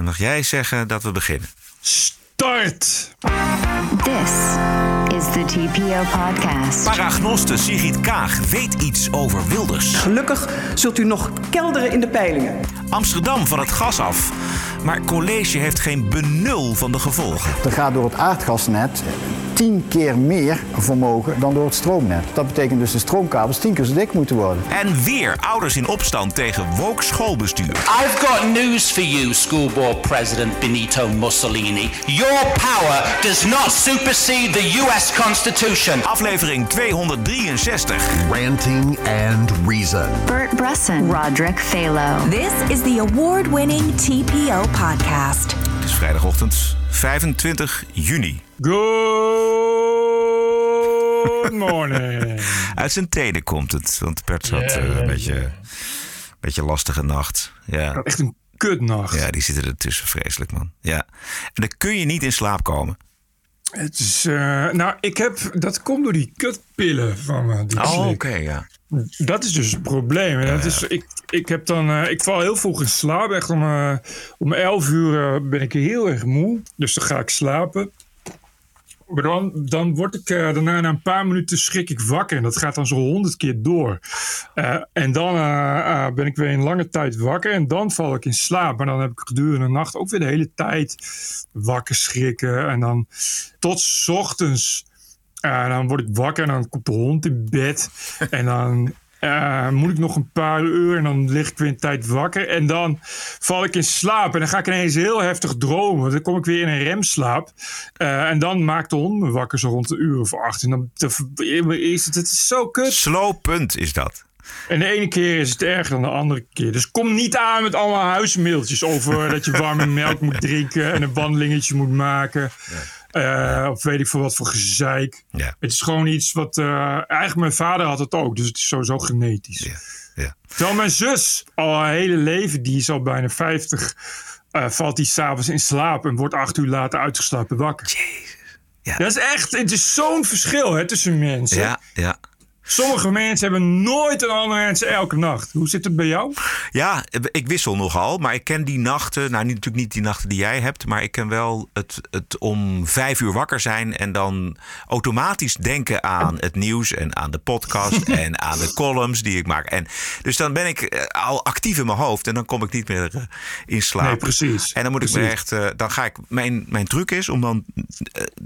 Dan mag jij zeggen dat we beginnen. Start! This is the TPO podcast. Paragnoste Sigrid Kaag weet iets over Wilders. Gelukkig zult u nog kelderen in de peilingen. Amsterdam van het gas af. Maar college heeft geen benul van de gevolgen. Er gaat door het aardgasnet tien keer meer vermogen dan door het stroomnet. Dat betekent dus de stroomkabels tien keer zo dik moeten worden. En weer ouders in opstand tegen woke schoolbestuur. I've got news for you, school board president Benito Mussolini. Your power does not supersede the US Constitution. Aflevering 263. Ranting and Reason. Bert Bresson, Roderick Phalo. This is the award winning TPO podcast. Het is vrijdagochtend 25 juni. Good morning. Uit zijn tenen komt het, want Bert had eh, een beetje, beetje lastige nacht. Ja. Echt een kutnacht. ja, die zitten ertussen, vreselijk man. Ja. En dan kun je niet in slaap komen. Het is, eh, nou, ik heb, dat komt door die kutpillen van me. Die ik Oh, oké, ja. Dat is dus het probleem. En dat is, ik, ik, heb dan, eh, ik val heel vroeg in slaap. Echt om, eh, om 11 uur eh, ben ik heel erg moe. Dus dan ga ik slapen. Maar dan, dan word ik eh, daarna na een paar minuten schrik ik wakker. En dat gaat dan zo honderd keer door. Eh, en dan eh, ben ik weer een lange tijd wakker. En dan val ik in slaap. Maar dan heb ik gedurende de nacht ook weer de hele tijd wakker schrikken. En dan tot ochtends uh, dan word ik wakker en dan komt de hond in bed. en dan uh, moet ik nog een paar uur en dan lig ik weer een tijd wakker. En dan val ik in slaap en dan ga ik ineens heel heftig dromen. Dan kom ik weer in een remslaap. Uh, en dan maakt de hond me wakker zo rond een uur of acht. En dan is het, het is zo kut. Slow punt is dat. En de ene keer is het erger dan de andere keer. Dus kom niet aan met allemaal huismailtjes over dat je warme melk moet drinken en een wandelingetje moet maken. Ja. Uh, of weet ik veel wat voor gezeik. Ja. Het is gewoon iets wat. Uh, eigenlijk mijn vader had het ook, dus het is sowieso genetisch. Ja. Ja. Terwijl mijn zus al haar hele leven, die is al bijna 50, uh, valt die s'avonds in slaap en wordt acht uur later uitgeslapen wakker. Jezus. Ja. Dat is echt, het is zo'n verschil hè, tussen mensen. Ja, ja. Sommige mensen hebben nooit een andere mensen elke nacht. Hoe zit het bij jou? Ja, ik wissel nogal, maar ik ken die nachten. Nou, natuurlijk niet die nachten die jij hebt, maar ik ken wel het, het om vijf uur wakker zijn en dan automatisch denken aan het nieuws en aan de podcast en aan de columns die ik maak. En dus dan ben ik al actief in mijn hoofd en dan kom ik niet meer uh, in slaap. Nee, precies. En dan moet precies. ik me echt, uh, dan ga ik, mijn, mijn truc is om dan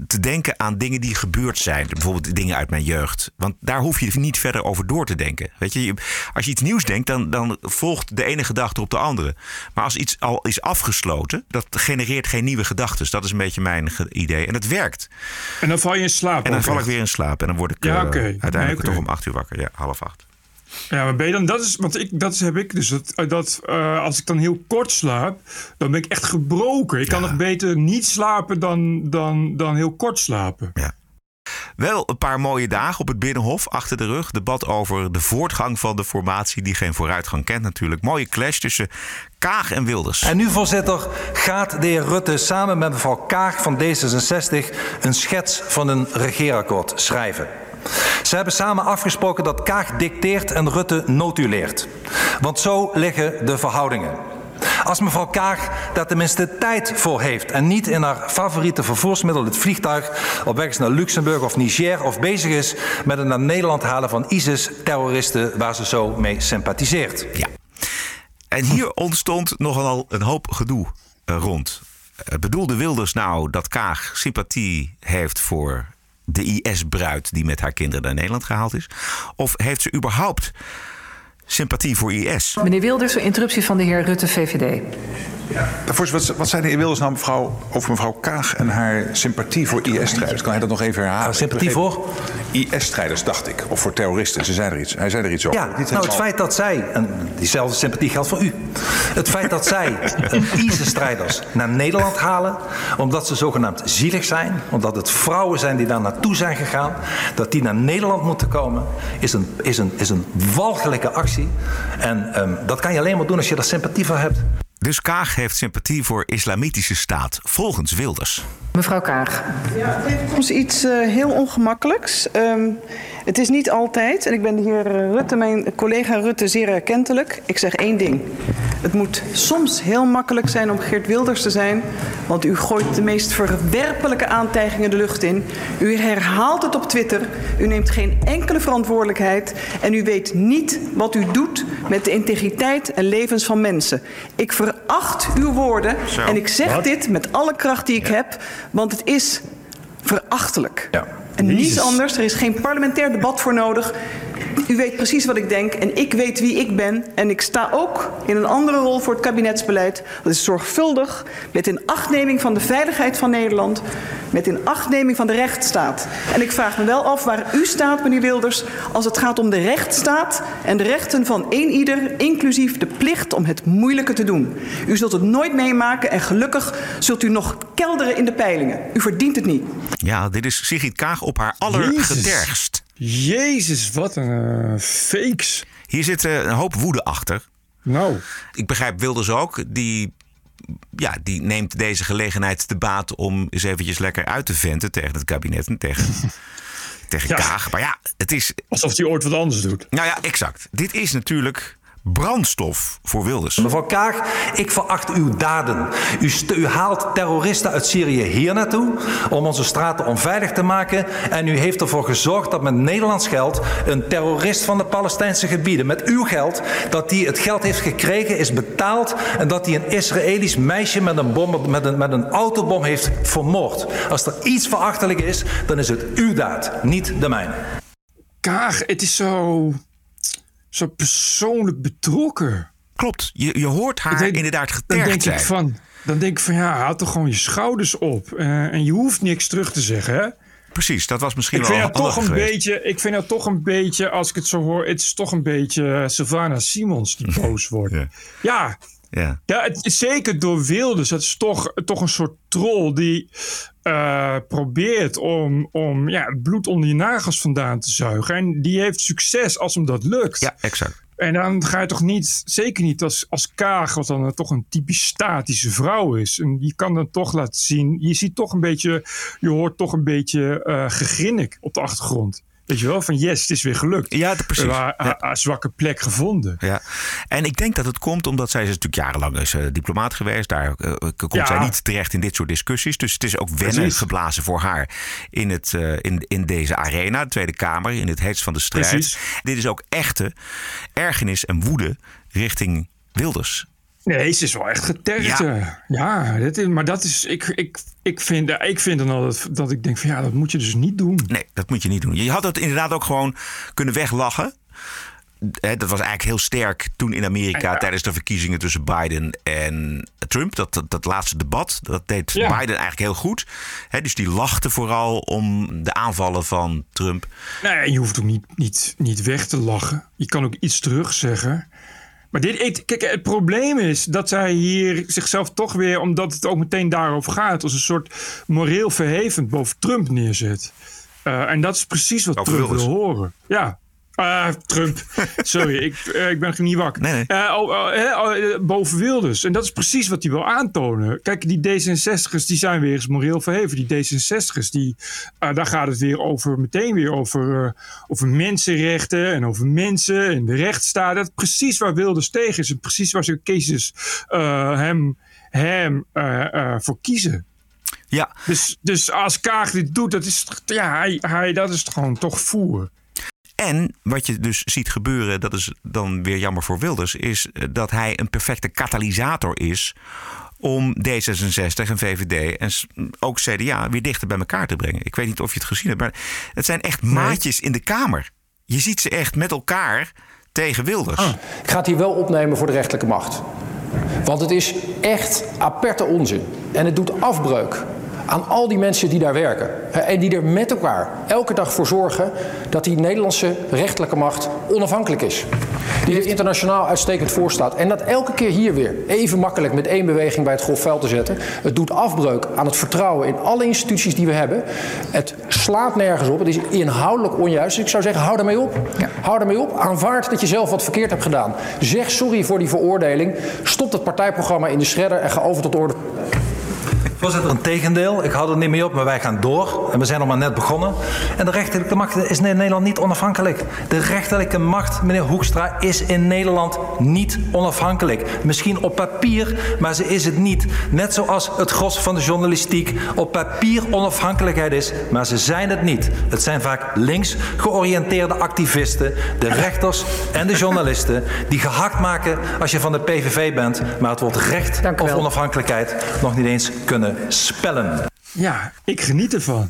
te denken aan dingen die gebeurd zijn. Bijvoorbeeld dingen uit mijn jeugd. Want daar hoef je niet verder over door te denken. Weet je, als je iets nieuws denkt, dan, dan volgt de ene gedachte op de andere. Maar als iets al is afgesloten, dat genereert geen nieuwe gedachten. Dat is een beetje mijn idee. En het werkt. En dan val je in slaap. En dan val ik weer in slaap. En dan word ik ja, uh, okay. uiteindelijk nee, okay. toch om acht uur wakker. Ja, half acht. Ja, maar ben je dan, dat is, want ik, dat heb ik dus, dat, dat uh, als ik dan heel kort slaap, dan ben ik echt gebroken. Ik ja. kan nog beter niet slapen dan, dan, dan heel kort slapen. Ja. Wel een paar mooie dagen op het Binnenhof achter de rug. Debat over de voortgang van de formatie die geen vooruitgang kent natuurlijk. Mooie clash tussen Kaag en Wilders. En nu, voorzitter, gaat de heer Rutte samen met mevrouw Kaag van D66 een schets van een regeerakkoord schrijven. Ze hebben samen afgesproken dat Kaag dicteert en Rutte notuleert. Want zo liggen de verhoudingen. Als mevrouw Kaag daar tenminste tijd voor heeft en niet in haar favoriete vervoersmiddel, het vliegtuig, op weg is naar Luxemburg of Niger of bezig is met het naar Nederland halen van ISIS-terroristen waar ze zo mee sympathiseert. Ja. En hier ontstond nogal een hoop gedoe uh, rond. Uh, bedoelde Wilders nou dat Kaag sympathie heeft voor de IS-bruid die met haar kinderen naar Nederland gehaald is? Of heeft ze überhaupt sympathie voor IS? Meneer Wilders, interruptie van de heer Rutte, VVD. Ja. Wat, wat zei de heer Wilders nou mevrouw, over mevrouw Kaag en haar sympathie voor IS-strijders? Kan hij dat nog even herhalen? Sympathie voor? IS-strijders, dacht ik. Of voor terroristen. Ze zei er iets. Hij zei er iets over. Ja, nou, het feit dat zij, en diezelfde sympathie geldt voor u. Het feit dat zij IS-strijders naar Nederland halen, omdat ze zogenaamd zielig zijn, omdat het vrouwen zijn die daar naartoe zijn gegaan, dat die naar Nederland moeten komen, is een, is een, is een walgelijke actie. En um, dat kan je alleen maar doen als je daar sympathie voor hebt. Dus Kaag heeft sympathie voor islamitische staat, volgens Wilders. Mevrouw Kaag. Ja, het heeft ons iets uh, heel ongemakkelijks. Um, het is niet altijd, en ik ben de heer Rutte, mijn collega Rutte, zeer erkentelijk. Ik zeg één ding. Het moet soms heel makkelijk zijn om Geert Wilders te zijn, want u gooit de meest verwerpelijke aantijgingen de lucht in. U herhaalt het op Twitter, u neemt geen enkele verantwoordelijkheid en u weet niet wat u doet met de integriteit en levens van mensen. Ik veracht uw woorden Zo. en ik zeg Wat? dit met alle kracht die ik heb, want het is verachtelijk. En niets anders, er is geen parlementair debat voor nodig. U weet precies wat ik denk en ik weet wie ik ben. En ik sta ook in een andere rol voor het kabinetsbeleid. Dat is zorgvuldig, met inachtneming van de veiligheid van Nederland, met inachtneming van de rechtsstaat. En ik vraag me wel af waar u staat, meneer Wilders, als het gaat om de rechtsstaat en de rechten van één ieder, inclusief de plicht om het moeilijke te doen. U zult het nooit meemaken en gelukkig zult u nog kelderen in de peilingen. U verdient het niet. Ja, dit is Sigrid Kaag op haar allergetergst. Jezus, wat een eh, fakes. Hier zit eh, een hoop woede achter. Nou. Ik begrijp Wilders ook. Die, ja, die neemt deze gelegenheid te baat om eens eventjes lekker uit te venten tegen het kabinet en tegen, tegen Kaag. Maar ja, het is... Alsof hij ooit wat anders doet. Nou ja, exact. Dit is natuurlijk brandstof voor Wilders. Mevrouw Kaag, ik veracht uw daden. U, haalt terroristen uit Syrië hier naartoe om onze straten onveilig te maken. En u heeft ervoor gezorgd dat met Nederlands geld een terrorist van de Palestijnse gebieden, met uw geld, dat die het geld heeft gekregen, is betaald en dat die een Israëlisch meisje met een, bom, met een, met een autobom heeft vermoord. Als er iets verachtelijk is, dan is het uw daad, niet de mijne. Kaag, het is zo, zo persoonlijk betrokken. Klopt, je, je hoort haar denk- inderdaad Dan getergd denk zijn. ik van, dan denk ik van ja, houd toch gewoon je schouders op. Eh, en je hoeft niks terug te zeggen, hè? Precies, dat was misschien Ik wel vind, dat toch een geweest. beetje, ik vind dat toch een beetje, als ik het zo hoor, het is toch een beetje eh, Sylvana Simons die boos wordt. Ja. Ja. Ja, het zeker door Wilders. Het is toch, toch een soort troll die eh, probeert om, om ja, het bloed onder je nagels vandaan te zuigen. En die heeft succes als hem dat lukt. Ja, exact. En dan ga je toch niet, zeker niet als, als Kaag, wat dan toch een typisch statische vrouw is. En die kan dan toch laten zien, je ziet toch een beetje, je hoort toch een beetje eh gegrinnik op de achtergrond. Weet je wel, van yes, het is weer gelukt. Ja, precies. We hebben haar, zwakke plek gevonden. Ja, en ik denk dat het komt omdat zij is natuurlijk jarenlang is, eh, diplomaat geweest. Daar eh, komt Ja. zij niet terecht in dit soort discussies. Dus het is ook wennen Precies. geblazen voor haar in, het, eh, in, in deze arena, de Tweede Kamer, in het heetst van de strijd. Precies. Dit is ook echte ergernis en woede richting Wilders. Nee, ze is wel echt getergd. Ja. Ja, ja dit is, maar dat is, ik, ik, ik, vind, ik vind dan altijd dat ik denk van ja, dat moet je dus niet doen. Nee, dat moet je niet doen. Je had het inderdaad ook gewoon kunnen weglachen. Hè, dat was eigenlijk heel sterk toen in Amerika tijdens de verkiezingen tussen Biden en Trump. Dat, dat, dat laatste debat, dat deed Ja. Biden eigenlijk heel goed. Dus die lachte vooral om de aanvallen van Trump. Nee, je hoeft ook niet, niet, niet weg te lachen. Je kan ook iets terug zeggen. Maar dit, ik, kijk, het probleem is dat zij hier zichzelf toch weer, omdat het ook meteen daarover gaat, als een soort moreel verhevend boven Trump neerzet. Eh, en dat is precies wat Trump wil horen. Ja. Eh, Trump. Sorry, ik, eh, ik ben niet wakker. Eh, oh, oh, oh, eh, boven Wilders. En dat is precies wat hij wil aantonen. Kijk, die D66'ers die zijn weer eens moreel verheven. Die D66'ers, die, eh, daar gaat het weer over, meteen weer over, over mensenrechten en over mensen en de rechtsstaat. Dat is precies waar Wilders tegen is. En precies waar zijn kiezers hem, hem voor kiezen. Ja. Dus, dus als Kaag dit doet, dat is, ja, hij, hij, dat is gewoon toch voer. En wat je dus ziet gebeuren, dat is dan weer jammer voor Wilders, is eh, dat hij een perfecte katalysator is om D66 en VVD en ook CDA weer dichter bij elkaar te brengen. Ik weet niet of je het gezien hebt, maar het zijn echt maatjes in de Kamer. Je ziet ze echt met elkaar tegen Wilders. Ik ga het hier wel opnemen voor de rechterlijke macht. Want het is echt aperte onzin. En het doet afbreuk aan al die mensen die daar werken. Hè, En die er met elkaar elke dag voor zorgen dat die Nederlandse rechterlijke macht onafhankelijk is. Die er internationaal uitstekend voor staat. En dat elke keer hier weer even makkelijk met één beweging bij het golfveld te zetten. Het doet afbreuk aan het vertrouwen in alle instituties die we hebben. Het slaat nergens op. Het is inhoudelijk onjuist. Dus ik zou zeggen, hou daarmee op. Hou daarmee op. Aanvaard dat je zelf wat verkeerd hebt gedaan. Zeg sorry voor die veroordeling. Stop het partijprogramma in de shredder en ga over tot orde Voorzitter, een tegendeel. Ik hou er niet mee op, maar wij gaan door. En we zijn nog maar net begonnen. En de rechterlijke macht is in Nederland niet onafhankelijk. De rechterlijke macht, meneer Hoekstra, is in Nederland niet onafhankelijk. Misschien op papier, maar ze is het niet. Net zoals het gros van de journalistiek op papier onafhankelijkheid is, maar ze zijn het niet. Het zijn vaak links georiënteerde activisten, de rechters en de journalisten, die gehakt maken als je van de PVV bent, maar het woord recht of onafhankelijkheid nog niet eens kunnen spellen. Ja, ik geniet ervan.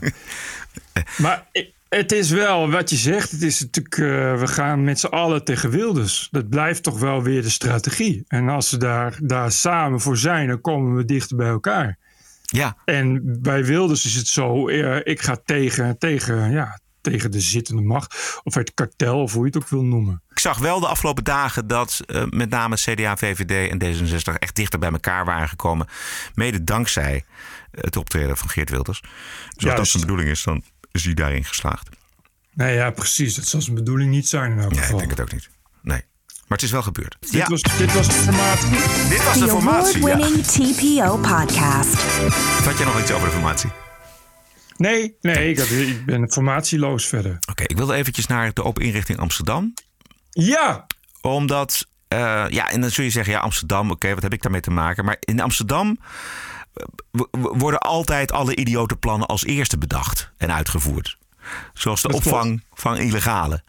maar het is wel wat je zegt. Het is natuurlijk, eh, we gaan met z'n allen tegen Wilders. Dat blijft toch wel weer de strategie. En als ze daar, daar samen voor zijn, dan komen we dichter bij elkaar. Ja. En bij Wilders is het zo, eh, ik ga tegen, tegen, ja, tegen de zittende macht. Of het kartel, of hoe je het ook wil noemen. Ik zag wel de afgelopen dagen dat eh, met name CDA, VVD en D66 echt dichter bij elkaar waren gekomen. Mede dankzij het optreden van Geert Wilders. Dus als dat zijn bedoeling is, dan is hij daarin geslaagd. Nee, ja, precies. Dat zal zijn bedoeling niet zijn in elk Ja, ik denk het ook niet. Nee. Maar het is wel gebeurd. Dit, ja, was, dit was de formatie. dit was de The formatie. Ja. award-winning TPO podcast. Had jij nog iets over de formatie? Nee, nee ik, ik ben formatieloos verder. Oké, ik wilde eventjes naar de open inrichting Amsterdam. Ja! Omdat, eh, ja, en dan zul je zeggen, ja, Amsterdam, oké, wat heb ik daarmee te maken? Maar in Amsterdam eh, worden altijd alle idiote plannen als eerste bedacht en uitgevoerd. Zoals de opvang van illegalen.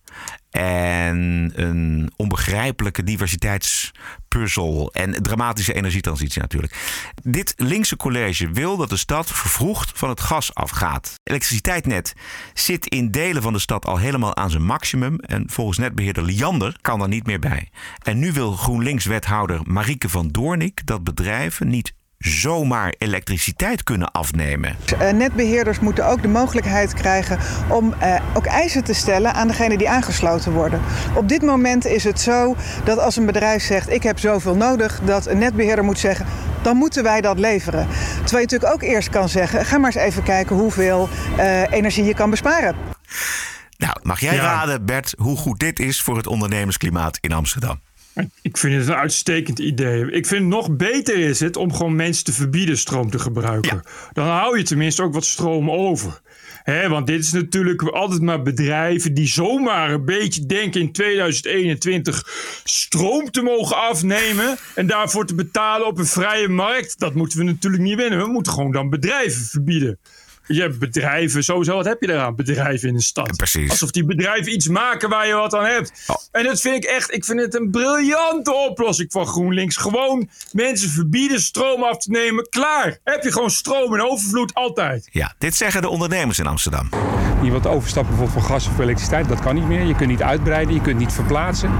En een onbegrijpelijke diversiteitspuzzel. En dramatische energietransitie natuurlijk. Dit linkse college wil dat de stad vervroegd van het gas afgaat. Elektriciteitsnet zit in delen van de stad al helemaal aan zijn maximum. En volgens netbeheerder Liander kan er niet meer bij. En nu wil GroenLinks-wethouder Marieke van Doornik dat bedrijven niet zomaar elektriciteit kunnen afnemen. Eh, netbeheerders moeten ook de mogelijkheid krijgen om eh, ook eisen te stellen aan degene die aangesloten worden. Op dit moment is het zo dat als een bedrijf zegt ik heb zoveel nodig, dat een netbeheerder moet zeggen dan moeten wij dat leveren. Terwijl je natuurlijk ook eerst kan zeggen ga maar eens even kijken hoeveel eh, energie je kan besparen. Nou, mag jij Ja. raden, Bert, hoe goed dit is voor het ondernemersklimaat in Amsterdam? Ik vind het een uitstekend idee. Ik vind nog beter is het om gewoon mensen te verbieden stroom te gebruiken. Dan hou je tenminste ook wat stroom over. Hè, want dit is natuurlijk altijd maar bedrijven die zomaar een beetje denken in 2021 stroom te mogen afnemen en daarvoor te betalen op een vrije markt. Dat moeten we natuurlijk niet winnen. We moeten gewoon dan bedrijven verbieden. Je hebt bedrijven, sowieso, wat heb je eraan? Bedrijven in de stad. Precies. Alsof die bedrijven iets maken waar je wat aan hebt. En dat vind ik echt, ik vind het een briljante oplossing van GroenLinks. Gewoon mensen verbieden stroom af te nemen. Klaar. Heb je gewoon stroom in overvloed altijd. Ja, dit zeggen de ondernemers in Amsterdam. Je wilt overstappen bijvoorbeeld van gas of elektriciteit, dat kan niet meer. Je kunt niet uitbreiden, je kunt niet verplaatsen.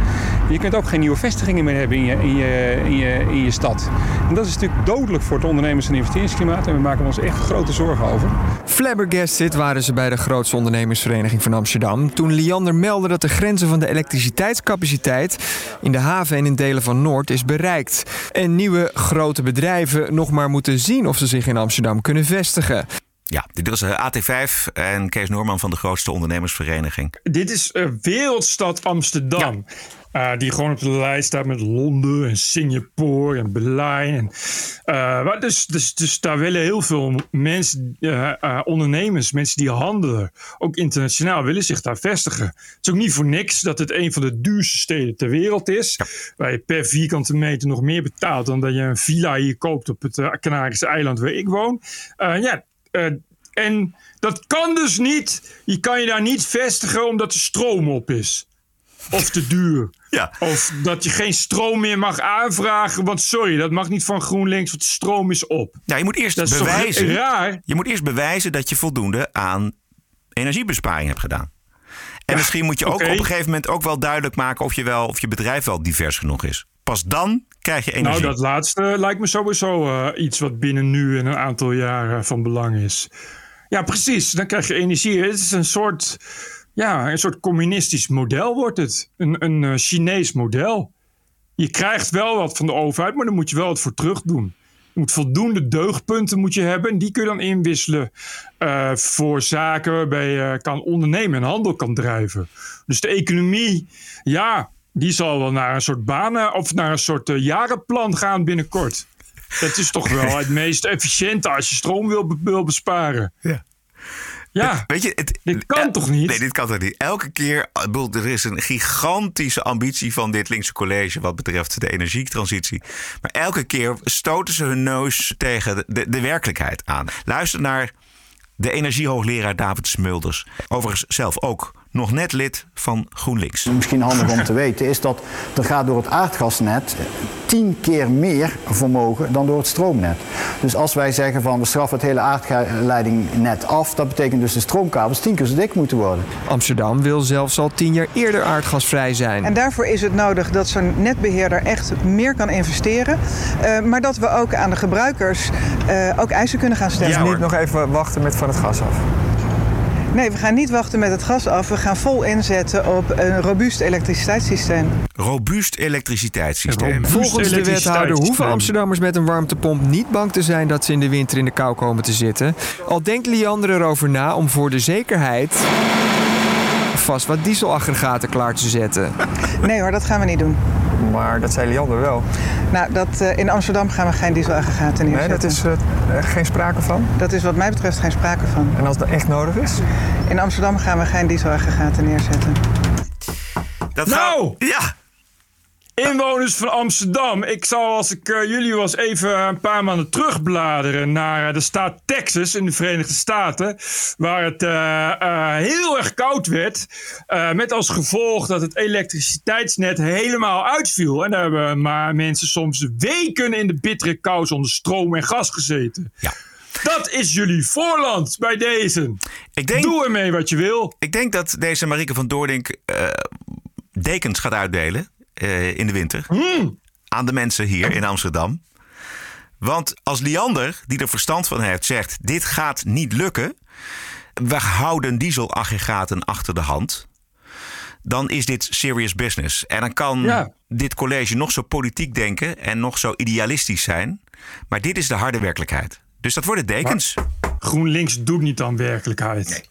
Je kunt ook geen nieuwe vestigingen meer hebben in je, in je, in je, in je stad. En dat is natuurlijk dodelijk voor het ondernemers- en investeringsklimaat. En we maken ons echt grote zorgen over. Flabbergasted waren ze bij de grootste ondernemersvereniging van Amsterdam. Toen Liander meldde dat de grenzen van de elektriciteitscapaciteit in de haven en in delen van Noord is bereikt. En nieuwe grote bedrijven nog maar moeten zien of ze zich in Amsterdam kunnen vestigen. Ja, dit was eh, AT5 en Kees Noorman van de grootste ondernemersvereniging. Dit is eh, wereldstad Amsterdam. Eh, die gewoon op de lijst staat met Londen en Singapore en Berlijn. En, dus, dus, dus daar willen heel veel mensen, ondernemers, mensen die handelen, ook internationaal, willen zich daar vestigen. Het is ook niet voor niks dat het een van de duurste steden ter wereld is. Waar je per vierkante meter nog meer betaalt dan dat je een villa hier koopt op het Canarische eiland waar ik woon. Ja, eh, en dat kan dus niet. Je kan je daar niet vestigen omdat de stroom op is. Of te duur. Ja. Of dat je geen stroom meer mag aanvragen. Want sorry, dat mag niet van GroenLinks, want de stroom is op. Ja, je moet eerst Dat bewijzen. raar? Je moet eerst bewijzen dat je voldoende aan energiebesparing hebt gedaan. En misschien moet je ook op een gegeven moment ook wel duidelijk maken of je, wel, of je bedrijf wel divers genoeg is. Pas dan krijg je energie. Nou, dat laatste lijkt me sowieso eh, iets wat binnen nu en een aantal jaren van belang is. Ja, precies. Dan krijg je energie. Het is een soort, ja, een soort communistisch model wordt het. Een, een eh, Chinees model. Je krijgt wel wat van de overheid, maar dan moet je wel wat voor terug doen. Je moet voldoende deugdpunten moet je hebben. En die kun je dan inwisselen eh, voor zaken waarbij je kan ondernemen en handel kan drijven. Dus de economie, ja, die zal wel naar een soort banen of naar een soort eh, jarenplan gaan binnenkort. Dat is toch wel het meest efficiënte als je stroom wil, wil besparen. Ja. Ja, Weet je, het, dit kan toch niet? Nee, dit kan toch niet. Elke keer, bedoel, er is een gigantische ambitie van dit linkse college wat betreft de energietransitie. Maar elke keer stoten ze hun neus tegen de, de werkelijkheid aan. Luister naar de energiehoogleraar David Smulders. Overigens zelf ook nog net lid van GroenLinks. Misschien handig om te weten is dat er gaat door het aardgasnet tien keer meer vermogen dan door het stroomnet. Dus als wij zeggen van we straffen het hele aardleidingnet af, dat betekent dus de stroomkabels tien keer zo dik moeten worden. Amsterdam wil zelfs al tien jaar eerder aardgasvrij zijn. En daarvoor is het nodig dat zo'n netbeheerder echt meer kan investeren. Uh, maar dat we ook aan de gebruikers uh, ook eisen kunnen gaan stellen. Dus niet nog even wachten met van het gas af. Nee, we gaan niet wachten met het gas af. We gaan vol inzetten op een robuust elektriciteitssysteem. Robuust elektriciteitssysteem. Robuust Volgens de wethouder hoeven Amsterdammers met een warmtepomp niet bang te zijn dat ze in de winter in de kou komen te zitten. Al denkt Liander erover na om voor de zekerheid vast wat dieselaggregaten klaar te zetten. Nee hoor, dat gaan we niet doen. Maar dat zei Liander wel. Nou, dat, uh, in Amsterdam gaan we geen dieselaggregaten neerzetten. Nee, dat is uh, geen sprake van? Dat is wat mij betreft geen sprake van. En als dat echt nodig is? In Amsterdam gaan we geen dieselaggregaten neerzetten. Dat nou! Ja! Inwoners van Amsterdam. Ik zal als ik uh, jullie was even een paar maanden terugbladeren naar de staat Texas in de Verenigde Staten. Waar het uh, heel erg koud werd. met als gevolg dat het elektriciteitsnet helemaal uitviel. En daar hebben maar mensen soms weken in de bittere kou zonder stroom en gas gezeten. Ja. Dat is jullie voorland bij deze. Ik denk, Doe ermee wat je wil. Ik denk dat deze Marieke van Doordink dekens gaat uitdelen. Uh, in de winter. Mm. Aan de mensen hier in Amsterdam. Want als Liander, die er verstand van heeft, zegt: Dit gaat niet lukken. We houden dieselaggregaten achter de hand. Dan is dit serious business. En dan kan ja. dit college nog zo politiek denken en nog zo idealistisch zijn. Maar dit is de harde werkelijkheid. Dus dat worden dekens. Maar GroenLinks doet niet aan werkelijkheid. Nee.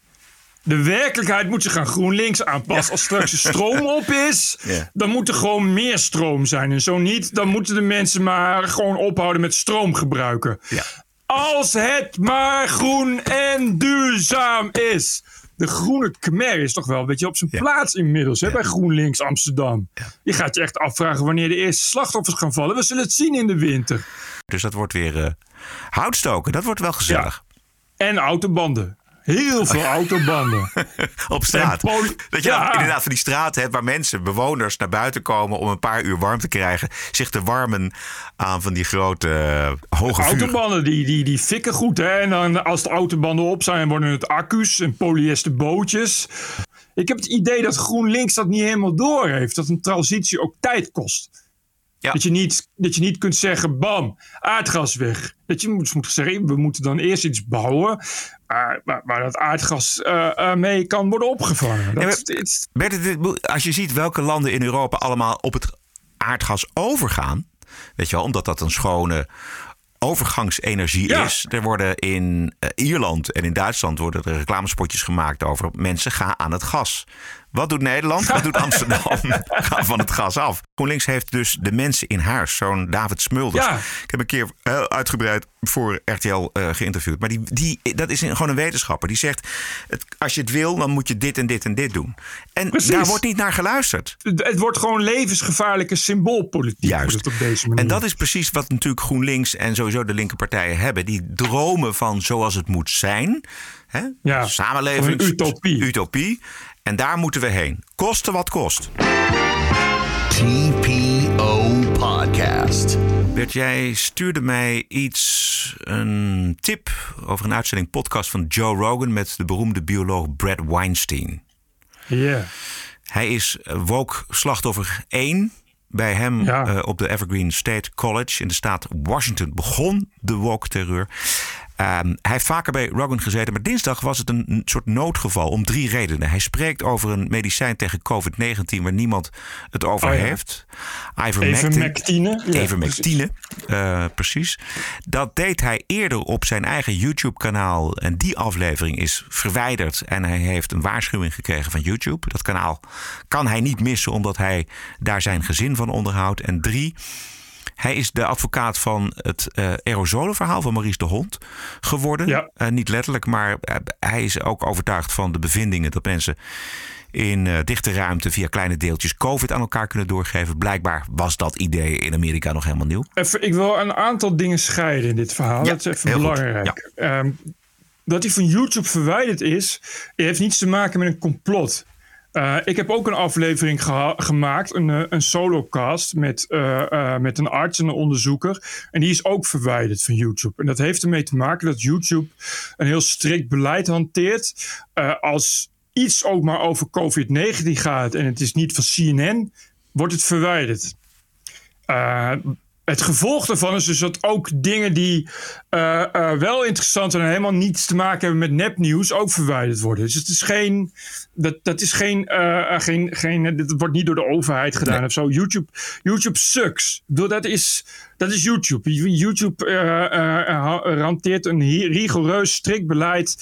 De werkelijkheid moet zich aan GroenLinks aanpassen. Ja. Als straks de stroom op is, ja. dan moet er gewoon meer stroom zijn. En zo niet, dan moeten de mensen maar gewoon ophouden met stroom gebruiken. Ja. Als het maar groen en duurzaam is. De groene Khmer is toch wel een beetje op zijn plaats inmiddels hè, bij GroenLinks Amsterdam. Je gaat je echt afvragen wanneer de eerste slachtoffers gaan vallen. We zullen het zien in de winter. Dus dat wordt weer uh, houtstoken. Dat wordt wel gezellig. En autobanden. Heel veel autobanden. op straat. Dat je ja. inderdaad van die straat hebt waar mensen, bewoners naar buiten komen om een paar uur warm te krijgen. Zich te warmen aan van die grote uh, hoge de autobanden die, die, die fikken goed. Hè? En dan, als de autobanden op zijn, worden het accu's en polyester bootjes. Ik heb het idee dat GroenLinks dat niet helemaal door heeft. Dat een transitie ook tijd kost. Ja. Dat, je niet, dat je niet kunt zeggen, bam, aardgas weg. Dat je moet, moet zeggen, we moeten dan eerst iets bouwen waar, waar, waar dat aardgas uh, uh, mee kan worden opgevangen. Dat, ja, maar, Bert, als je ziet welke landen in Europa allemaal op het aardgas overgaan, weet je wel, omdat dat een schone overgangsenergie ja. is. Er worden in uh, Ierland en in Duitsland worden er reclamespotjes gemaakt over mensen gaan aan het gas. Wat doet Nederland? Wat doet Amsterdam? Ga van het gas af. GroenLinks heeft dus de mensen in huis. Zo'n David Smulders. Ja. Ik heb een keer uh, uitgebreid voor RTL uh, geïnterviewd. Maar die, die, dat is gewoon een wetenschapper. Die zegt, het, als je het wil, dan moet je dit en dit en dit doen. En Precies. daar wordt niet naar geluisterd. Het wordt gewoon levensgevaarlijke symboolpolitiek. Juist. Op deze manier. En dat is precies wat natuurlijk GroenLinks en sowieso de linkerpartijen hebben. Die dromen van zoals het moet zijn. Hè? Ja, Samenleving. Utopie. Utopie. En daar moeten we heen. Koste wat kost. TPO Podcast. Bert, jij stuurde mij iets, een tip over een uitzending podcast van Joe Rogan met de beroemde bioloog Brad Weinstein. Ja. Yeah. Hij is woke slachtoffer 1. Bij hem ja. uh, op de Evergreen State College in de staat Washington begon de woke terreur. Um, hij heeft vaker bij Rogan gezeten, maar dinsdag was het een soort noodgeval om drie redenen. Hij spreekt over een medicijn tegen COVID-19 waar niemand het over oh, ja. heeft. Ivermectine. Ja, Ivermectine, precies. Uh, precies. Dat deed hij eerder op zijn eigen YouTube-kanaal en die aflevering is verwijderd. En hij heeft een waarschuwing gekregen van YouTube. Dat kanaal kan hij niet missen omdat hij daar zijn gezin van onderhoudt. En drie, Hij is de advocaat van het uh, aerosolenverhaal van Maurice de Hond geworden. Ja. Uh, niet letterlijk, maar uh, hij is ook overtuigd van de bevindingen dat mensen in uh, dichte ruimte via kleine deeltjes COVID aan elkaar kunnen doorgeven. Blijkbaar was dat idee in Amerika nog helemaal nieuw. Even, ik wil een aantal dingen scheiden in dit verhaal. Ja, dat is even belangrijk. Um, dat hij van YouTube verwijderd is, heeft niets te maken met een complot. Uh, ik heb ook een aflevering gemaakt, een, uh, een solocast met, uh, met een arts en een onderzoeker. En die is ook verwijderd van YouTube. En dat heeft ermee te maken dat YouTube een heel strikt beleid hanteert. als iets ook maar over COVID-19 gaat en het is niet van CNN, wordt het verwijderd. het gevolg daarvan is dus dat ook dingen die uh, uh, wel interessant en helemaal niets te maken hebben met nepnieuws ook verwijderd worden. Dus het is geen. Dat, dat is geen. Uh, geen, geen dit wordt niet door de overheid gedaan nee. of zo. YouTube, YouTube sucks. Dat is, dat is YouTube. YouTube hanteert een rigoureus, strikt beleid.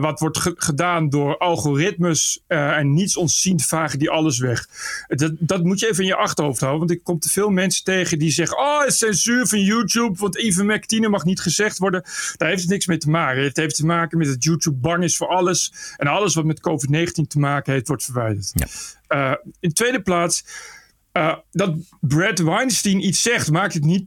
wat wordt ge gedaan door algoritmes en niets ons zien vagen die alles weg. Dat, dat moet je even in je achterhoofd houden. Want ik kom te veel mensen tegen die zeggen: Oh, censuur van YouTube. Want ivermectine mag niet gezegd worden. Daar heeft het niks mee te maken. Het heeft te maken met dat YouTube bang is voor alles. En alles wat met COVID-19 te maken heeft, wordt verwijderd. Ja. Uh, in tweede plaats. Uh, dat Brad Weinstein iets zegt, maakt het niet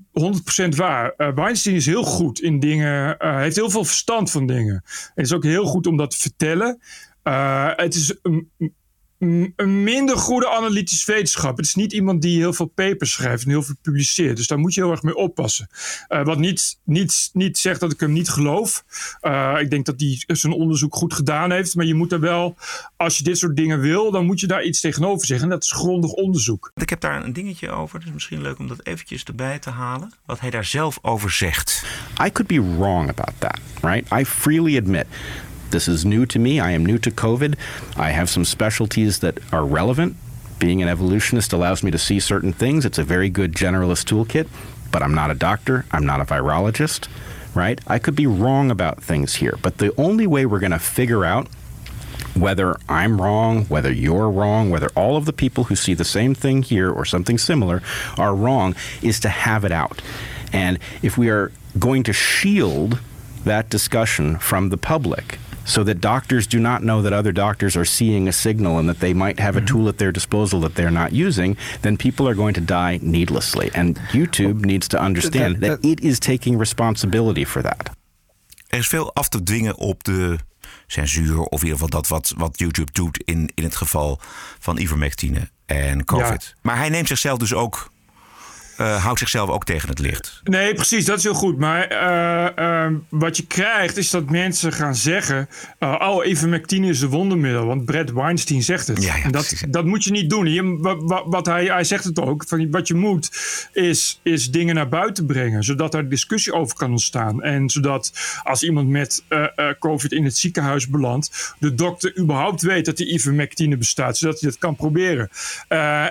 100% waar. Uh, Weinstein is heel goed in dingen, heeft heel veel verstand van dingen. Is ook heel goed om dat te vertellen. het is een, een minder goede analytisch wetenschap. Het is niet iemand die heel veel papers schrijft en heel veel publiceert. Dus daar moet je heel erg mee oppassen. Uh, wat niet, niet, niet zegt dat ik hem niet geloof. Uh, ik denk dat hij zijn onderzoek goed gedaan heeft. Maar je moet er wel, als je dit soort dingen wil, dan moet je daar iets tegenover zeggen. En dat is grondig onderzoek. Ik heb daar een dingetje over. Het is misschien leuk om dat eventjes erbij te halen. Wat hij daar zelf over zegt. I could be wrong about that, right? I freely admit This is new to me. I am new to COVID. I have some specialties that are relevant. Being an evolutionist allows me to see certain things. It's a very good generalist toolkit, but I'm not a doctor. I'm not a virologist, right? I could be wrong about things here, but the only way we're going to figure out whether I'm wrong, whether you're wrong, whether all of the people who see the same thing here or something similar are wrong is to have it out. And if we are going to shield that discussion from the public, so that doctors do not know that other doctors are seeing a signal and that they might have a tool at their disposal that they're not using, then people are going to die needlessly. And YouTube needs to understand that, that it is taking responsibility for that. Er is veel af te dwingen op de censuur, of in ieder geval dat wat, wat YouTube doet in, in het geval van ivermectine en COVID. Ja. Maar hij neemt zichzelf dus ook uh, houdt zichzelf ook tegen het licht. Nee, precies, dat is heel goed. Maar uh, uh, wat je krijgt is dat mensen gaan zeggen... oh, ivermectine is een wondermiddel, want Brad Weinstein zegt het. Ja, ja, en dat, precies, dat moet je niet doen. Je, wat, wat hij, hij zegt het ook, van, wat je moet is, is dingen naar buiten brengen... zodat er discussie over kan ontstaan. En zodat als iemand met COVID in het ziekenhuis belandt... de dokter überhaupt weet dat die ivermectine bestaat... zodat hij dat kan proberen.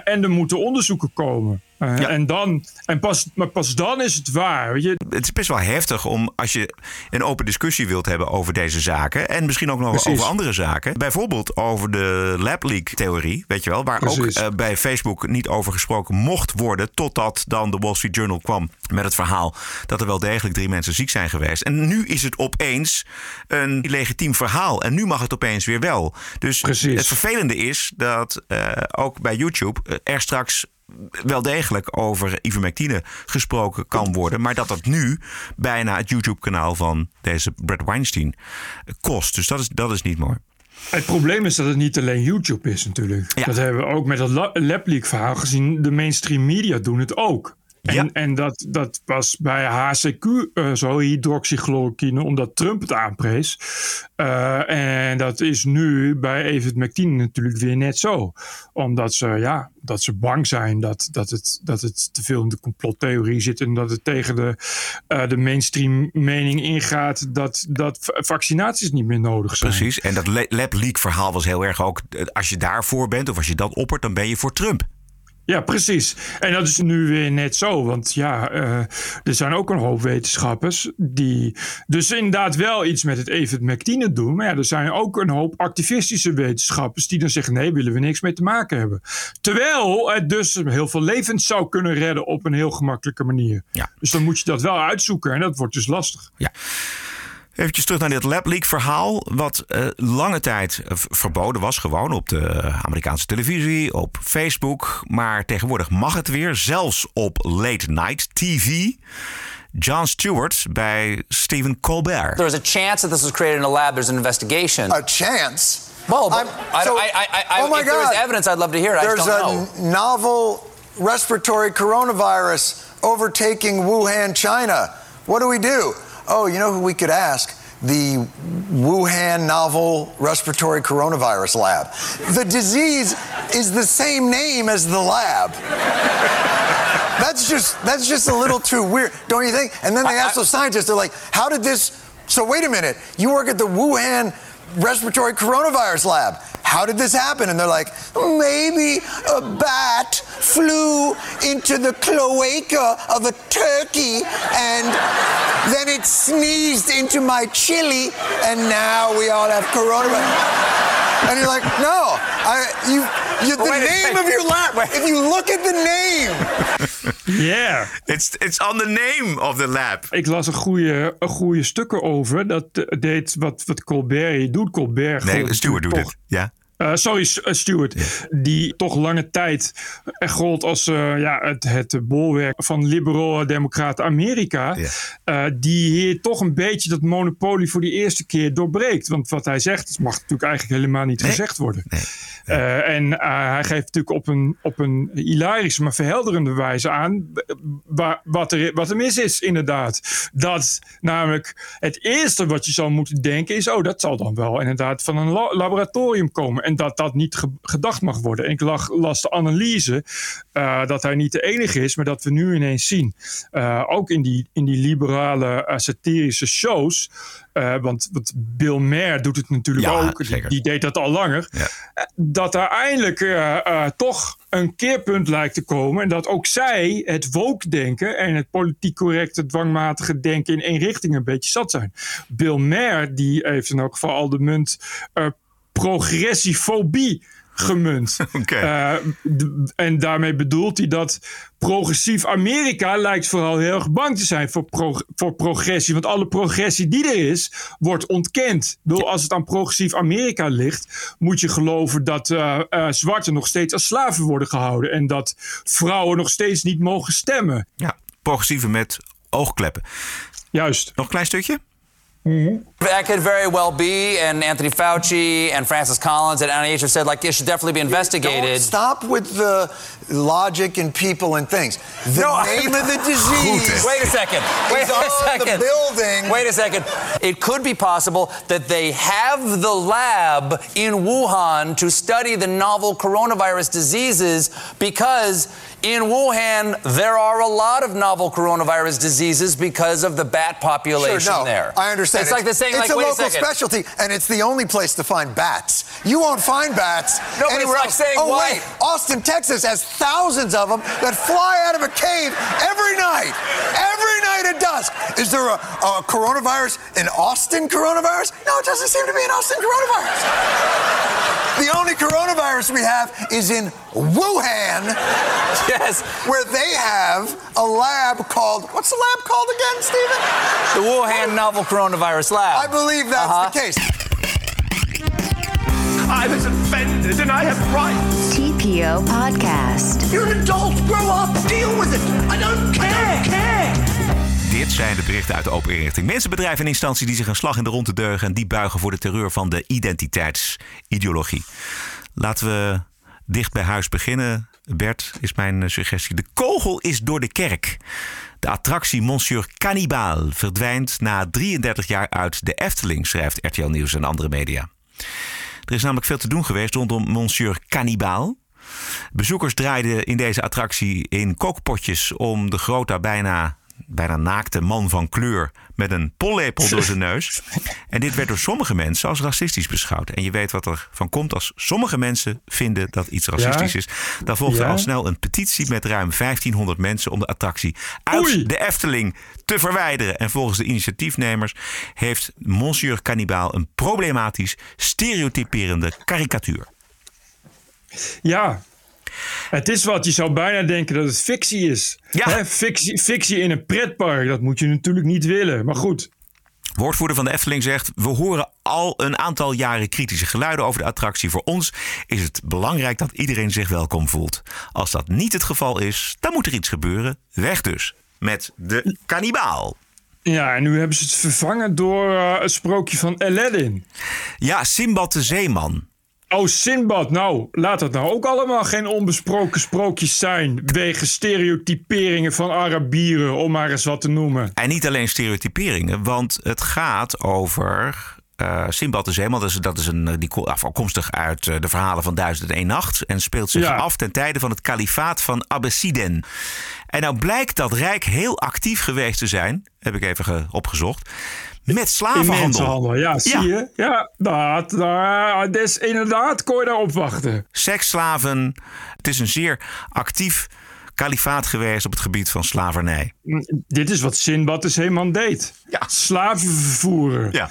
en er moeten onderzoeken komen... Uh, ja. En dan, en pas, maar pas dan is het waar. Weet je? Het is best wel heftig om als je een open discussie wilt hebben over deze zaken. En misschien ook nog Precies. over andere zaken. Bijvoorbeeld over de lab leak theorie, weet je wel. Waar Precies. ook uh, bij Facebook niet over gesproken mocht worden. Totdat dan de Wall Street Journal kwam met het verhaal dat er wel degelijk drie mensen ziek zijn geweest. En nu is het opeens een legitiem verhaal. En nu mag het opeens weer wel. Dus Precies. het vervelende is dat uh, ook bij YouTube er straks wel degelijk over ivermectine gesproken kan worden. Maar dat dat nu bijna het YouTube-kanaal van deze Brad Weinstein kost. Dus dat is, dat is niet mooi. Het probleem is dat het niet alleen YouTube is natuurlijk. Ja. Dat hebben we ook met dat LabLeak verhaal gezien. De mainstream media doen het ook. En, Ja. en dat, dat was bij HCQ uh, zo, hydroxychloroquine, omdat Trump het aanprees. Uh, en dat is nu bij Evert McTien natuurlijk weer net zo. Omdat ze, ja, dat ze bang zijn dat, dat, het, dat het te veel in de complottheorie zit. En dat het tegen de, uh, de mainstream mening ingaat dat, dat vaccinaties niet meer nodig zijn. Precies. En dat lab leak verhaal was heel erg ook. Als je daarvoor bent of als je dat oppert, dan ben je voor Trump. Ja, precies. En dat is nu weer net zo. Want ja, uh, er zijn ook een hoop wetenschappers die dus inderdaad wel iets met het evenmectine doen. Maar ja, er zijn ook een hoop activistische wetenschappers die dan zeggen: nee, willen we niks mee te maken hebben. Terwijl het dus heel veel levens zou kunnen redden op een heel gemakkelijke manier. Ja. Dus dan moet je dat wel uitzoeken en dat wordt dus lastig. Ja. Even terug naar dit LabLeak verhaal. Wat uh, lange tijd verboden was. Gewoon op de Amerikaanse televisie, op Facebook. Maar tegenwoordig mag het weer. Zelfs op late night TV. John Stewart bij Stephen Colbert. There's a chance that this was created in a lab. There's an investigation. A chance? Well, I'm- I, so- I, I, I, oh my if there was God. evidence, I'd love to hear it. I There's a know. novel respiratory coronavirus overtaking Wuhan, China. What do we do? Oh, you know who we could ask? The Wuhan Novel Respiratory Coronavirus Lab. The disease is the same name as the lab. That's just that's just a little too weird, don't you think? And then they ask those scientists, they're like, "How did this?" So wait a minute, you work at the Wuhan Respiratory Coronavirus Lab. How did this happen? And they're like, maybe a bat flew into the cloaca of a turkey and then it sneezed into my chili and now we all have coronavirus. And you're like, no, I, you, you, the Wait name second. of your lab. If you look at the name, Yeah. It's, it's on the name of the lab. Ik las een goede, een goede stukken over. Dat eh, deed wat, wat Colbert doet. Colbert Nee, gold Stewart doet het. Ja. Eh, sorry, eh, Stewart. Die toch lange tijd gold als eh, ja, het, het bolwerk van liberaal democraat Amerika. Die hier toch een beetje dat monopolie voor die eerste keer doorbreekt. Want wat hij zegt, dat mag natuurlijk eigenlijk helemaal niet gezegd worden. En hij geeft natuurlijk op een, op een hilarische, maar verhelderende wijze aan wa- wat, er, wat er mis is, inderdaad. Dat namelijk het eerste wat je zou moeten denken is: oh, dat zal dan wel inderdaad van een la- laboratorium komen. En dat dat niet ge- gedacht mag worden. En ik lag, las de analyse eh, dat hij niet de enige is, maar dat we nu ineens zien. eh, ook in die, in die liberale eh, satirische shows. want, want Bill Maher doet het natuurlijk Ja, ook. Die, deed dat al langer. Dat er eindelijk toch een keerpunt lijkt te komen. En dat ook zij het woke-denken en het politiek correcte, dwangmatige denken in één richting een beetje zat zijn. Bill Maher, die heeft in elk geval al de munt progressiefobie gemunt. Eh, en daarmee bedoelt hij dat progressief Amerika lijkt vooral heel erg bang te zijn voor, pro- voor progressie. Want alle progressie die er is, wordt ontkend. Bedoel, Als het aan progressief Amerika ligt, moet je geloven dat eh, eh, zwarten nog steeds als slaven worden gehouden. En dat vrouwen nog steeds niet mogen stemmen. Ja, progressieve met oogkleppen. Juist. Nog een klein stukje? Mm-hmm. That could very well be, and Anthony Fauci and Francis Collins at NIH have said like it should definitely be investigated. Don't stop with the logic and people and things. The No, name of the disease. Wait a second. Wait is a on second. The building. Wait a second. It could be possible that they have the lab in Wuhan to study the novel coronavirus diseases because in Wuhan there are a lot of novel coronavirus diseases because of the bat population Sure, no, there. I understand. It's like the saying, It's like, a local a specialty, and it's the only place to find bats. You won't find bats No, but it's anywhere like else. saying oh why- wait, Austin, Texas has thousands of them that fly out of a cave every night. Every night at dusk. Is there a, a coronavirus, an Austin coronavirus? No, it doesn't seem to be an Austin coronavirus. The only coronavirus we have is in Wuhan. Yes. Where they have a lab called, what's the lab called again, Stephen? The Wuhan novel coronavirus lab. I believe that's Uh-huh. the case. I was offended and I have rights. TPO Podcast. You're an adult. Grow up. Deal with it. I don't care. care. Dit zijn de berichten uit de open inrichting. Mensen, bedrijven en instanties die zich een slag in de ronde deugen... en die buigen voor de terreur van de identiteitsideologie. Laten we dicht bij huis beginnen. Bert, is mijn eh, suggestie. De kogel is door de kerk. De attractie Monsieur Cannibal verdwijnt na 33 jaar uit de Efteling... schrijft RTL Nieuws en andere media. Er is namelijk veel te doen geweest rondom Monsieur Cannibal... Bezoekers draaiden in deze attractie in kookpotjes om de grota bijna bijna naakte man van kleur met een pollepel door zijn neus. En dit werd door sommige mensen als racistisch beschouwd. En je weet wat er van komt als sommige mensen vinden dat iets racistisch Ja. is. Dan volgde Ja. al snel een petitie met ruim 1500 mensen om de attractie uit de Efteling te verwijderen. En volgens de initiatiefnemers heeft Monsieur Cannibal een problematisch, stereotyperende karikatuur. Ja. Het is wat, je zou bijna denken dat het fictie is. Hè, fictie, fictie in een pretpark, dat moet je natuurlijk niet willen. Maar goed. Woordvoerder van de Efteling zegt: We horen al een aantal jaren kritische geluiden over de attractie. Voor ons is het belangrijk dat iedereen zich welkom voelt. Als dat niet het geval is, dan moet er iets gebeuren. Weg dus met de kannibaal. Ja, en nu hebben ze het vervangen door eh, het sprookje van Aladdin. Ja, Simbad de Zeeman. Oh, Sinbad. Nou, laat het nou ook allemaal geen onbesproken sprookjes zijn. Wegens stereotyperingen van Arabieren, om maar eens wat te noemen. En niet alleen stereotyperingen, want het gaat over. eh Simbad de Zeeman, dat is, dat is een, eh, die ko- afkomstig uit eh, de verhalen van Duizend en één Nacht. En speelt zich Ja. af ten tijde van het kalifaat van Abbasiden. En nou blijkt dat Rijk heel actief geweest te zijn, heb ik even ge- opgezocht, met slavenhandel. ja, zie je? Ja, dat, dat is inderdaad, kon je daarop wachten. Seksslaven. Het is een zeer actief kalifaat geweest op het gebied van slavernij. Mm, Dit is wat Sinbad de Zeeman deed. Slaven vervoeren. Ja.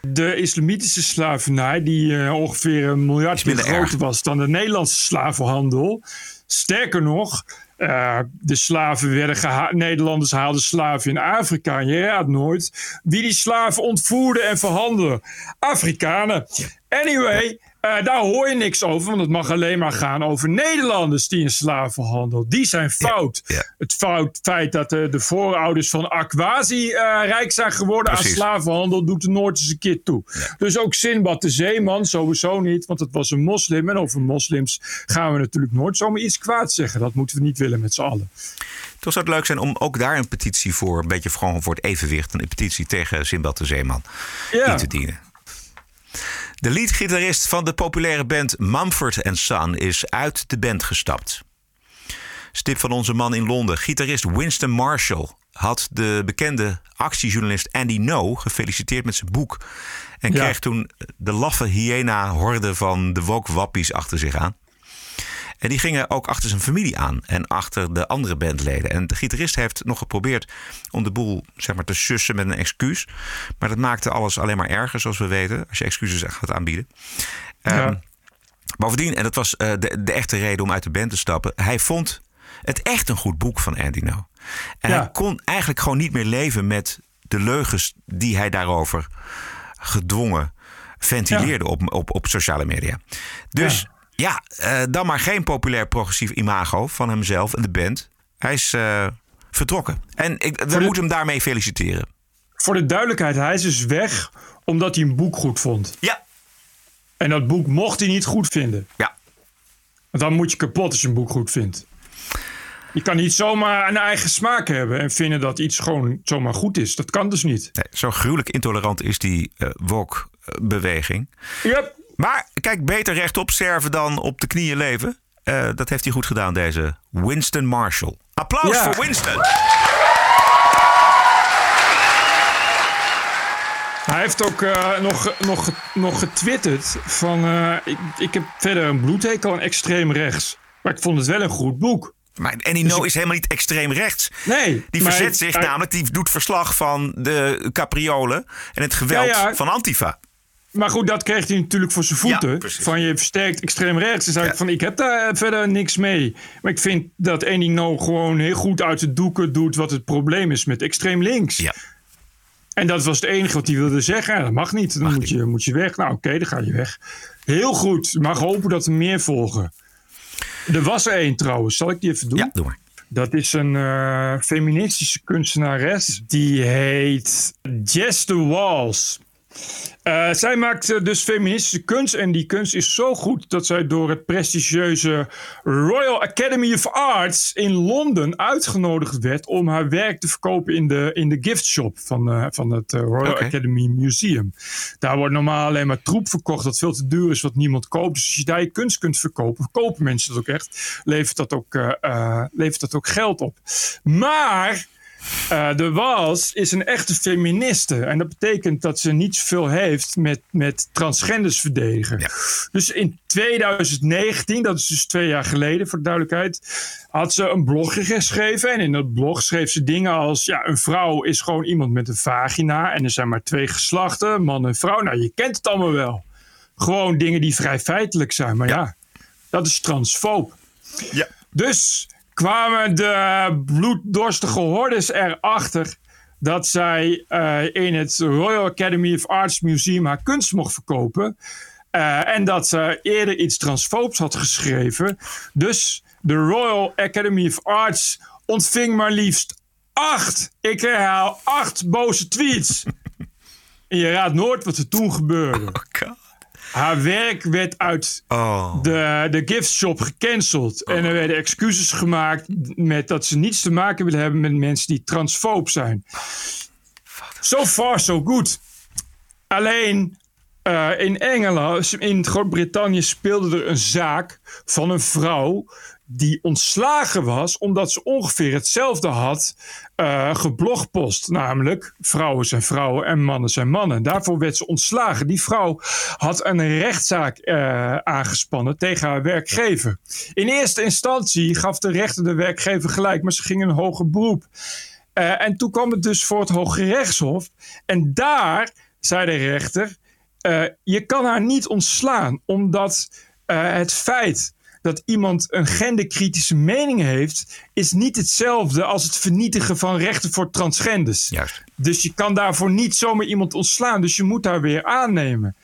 De islamitische slavernij, die eh, ongeveer een miljard keer groter was dan de Nederlandse slavenhandel. Sterker nog, eh, de slaven werden geha- Nederlanders haalden slaven in Afrika. Je raadt nooit wie die slaven ontvoerden en verhandelden. Afrikanen. Anyway, eh, daar hoor je niks over, want het mag alleen maar gaan over Nederlanders die in slavenhandel. Die zijn fout. Het fout, feit dat eh, de voorouders van Aquasi eh, rijk zijn geworden Precies. aan slavenhandel doet er nooit eens een keer toe. Dus ook Sinbad de Zeeman sowieso niet, want het was een moslim. En over moslims gaan we natuurlijk nooit zomaar iets kwaad zeggen. Dat moeten we niet willen met z'n allen. Toch zou het leuk zijn om ook daar een petitie voor, een beetje gewoon voor het evenwicht, een petitie tegen Simbad de Zeeman Ja. in te dienen. De leadgitarist van de populaire band Mumford Son is uit de band gestapt. Stip van onze man in Londen, gitarist Winston Marshall, had de bekende actiejournalist Andy No gefeliciteerd met zijn boek. En Ja. kreeg toen de laffe hyena-horde van de woke-wappies achter zich aan. En die gingen ook achter zijn familie aan en achter de andere bandleden. En de gitarist heeft nog geprobeerd om de boel zeg maar, te sussen met een excuus. Maar dat maakte alles alleen maar erger, zoals we weten, als je excuses gaat aanbieden. Ja. Ehm, bovendien, en dat was eh, de, de echte reden om uit de band te stappen, hij vond het echt een goed boek van Andy No. En Ja. hij kon eigenlijk gewoon niet meer leven met de leugens die hij daarover gedwongen ventileerde op, op, op sociale media. Dus ja, eh, dan maar geen populair progressief imago van hemzelf en de band. Hij is eh, vertrokken. En ik, we de- moeten hem daarmee feliciteren. Voor de duidelijkheid, hij is dus weg omdat hij een boek goed vond. Ja. En dat boek mocht hij niet goed vinden. Ja. Want dan moet je kapot als je een boek goed vindt. Je kan niet zomaar een eigen smaak hebben en vinden dat iets gewoon zomaar goed is. Dat kan dus niet. Nee, zo gruwelijk intolerant is die eh woke-beweging. Yep. Maar kijk, beter rechtop sterven dan op de knieën leven. Eh, dat heeft hij goed gedaan, deze Winston Marshall. Applaus Ja. voor Winston! Hij heeft ook eh, nog, nog, nog getwitterd van... eh, ik, ik heb verder een bloedhekel aan extreem rechts. Maar ik vond het wel een goed boek. Maar Annie No is helemaal niet extreem rechts. Nee. Die verzet zich hij- namelijk, die doet verslag van de capriolen en het geweld Ja, ja. van Antifa. Maar goed, dat kreeg hij natuurlijk voor zijn voeten. van je versterkt extreem rechts. Dus hij van, ik heb daar verder niks mee. Maar ik vind dat Andy No gewoon heel goed uit de doeken doet... wat het probleem is met extreem links. Ja. En dat was het enige wat hij wilde zeggen. Dat mag niet. Dan moet, Je, moet je weg. Nou, oké, dan ga je weg. Heel goed. Mag hopen dat er meer volgen. Er was er één trouwens. Zal ik die even doen? Ja, doe maar. Dat is een eh, feministische kunstenares. Die heet Jess de Walls. Eh, zij maakt eh, dus feministische kunst. En die kunst is zo goed dat zij door het prestigieuze Royal Academy of Arts in Londen uitgenodigd werd om haar werk te verkopen in de, in de gift shop van, eh, van het Royal. Academy Museum. Daar wordt normaal alleen maar troep verkocht dat veel te duur is, wat niemand koopt. Dus als je daar je kunst kunt verkopen, verkopen mensen dat ook echt, levert dat ook, levert dat ook geld op. Maar Eh, de Wals is een echte feministe. En dat betekent dat ze niet zoveel heeft met, met transgenders verdedigen. Dus in 2019, dat is dus twee jaar geleden voor de duidelijkheid, had ze een blogje geschreven. En in dat blog schreef ze dingen als: ja, een vrouw is gewoon iemand met een vagina. En er zijn maar twee geslachten, man en vrouw. Nou, je kent het allemaal wel. Gewoon dingen die vrij feitelijk zijn. Maar ja, dat is transfoob. Ja. Dus kwamen de bloeddorstige hordes erachter dat zij eh, in het Royal Academy of Arts Museum haar kunst mocht verkopen. Eh, en dat ze eerder iets transfoobs had geschreven. Dus de Royal Academy of Arts ontving maar liefst acht, ik herhaal, acht boze tweets. en je raadt nooit wat er toen gebeurde. Oh, Haar werk werd uit Oh. de, de gift shop gecanceld. En er werden excuses gemaakt met dat ze niets te maken willen hebben met mensen die transfoob zijn. So far, so good. Alleen eh, in Engeland, in Groot-Brittannië speelde er een zaak van een vrouw die ontslagen was omdat ze ongeveer hetzelfde had eh geblogpost. Namelijk, vrouwen zijn vrouwen en mannen zijn mannen. Daarvoor werd ze ontslagen. Die vrouw had een rechtszaak eh, aangespannen tegen haar werkgever. In eerste instantie gaf de rechter de werkgever gelijk, maar ze ging een hoger beroep. Eh, en toen kwam het dus voor het Hoge Rechtshof. En daar zei de rechter: je kan haar niet ontslaan, omdat het feit dat iemand een genderkritische mening heeft, is niet hetzelfde als het vernietigen van rechten voor transgenders. Juist. Dus je kan daarvoor niet zomaar iemand ontslaan, dus je moet haar weer aannemen.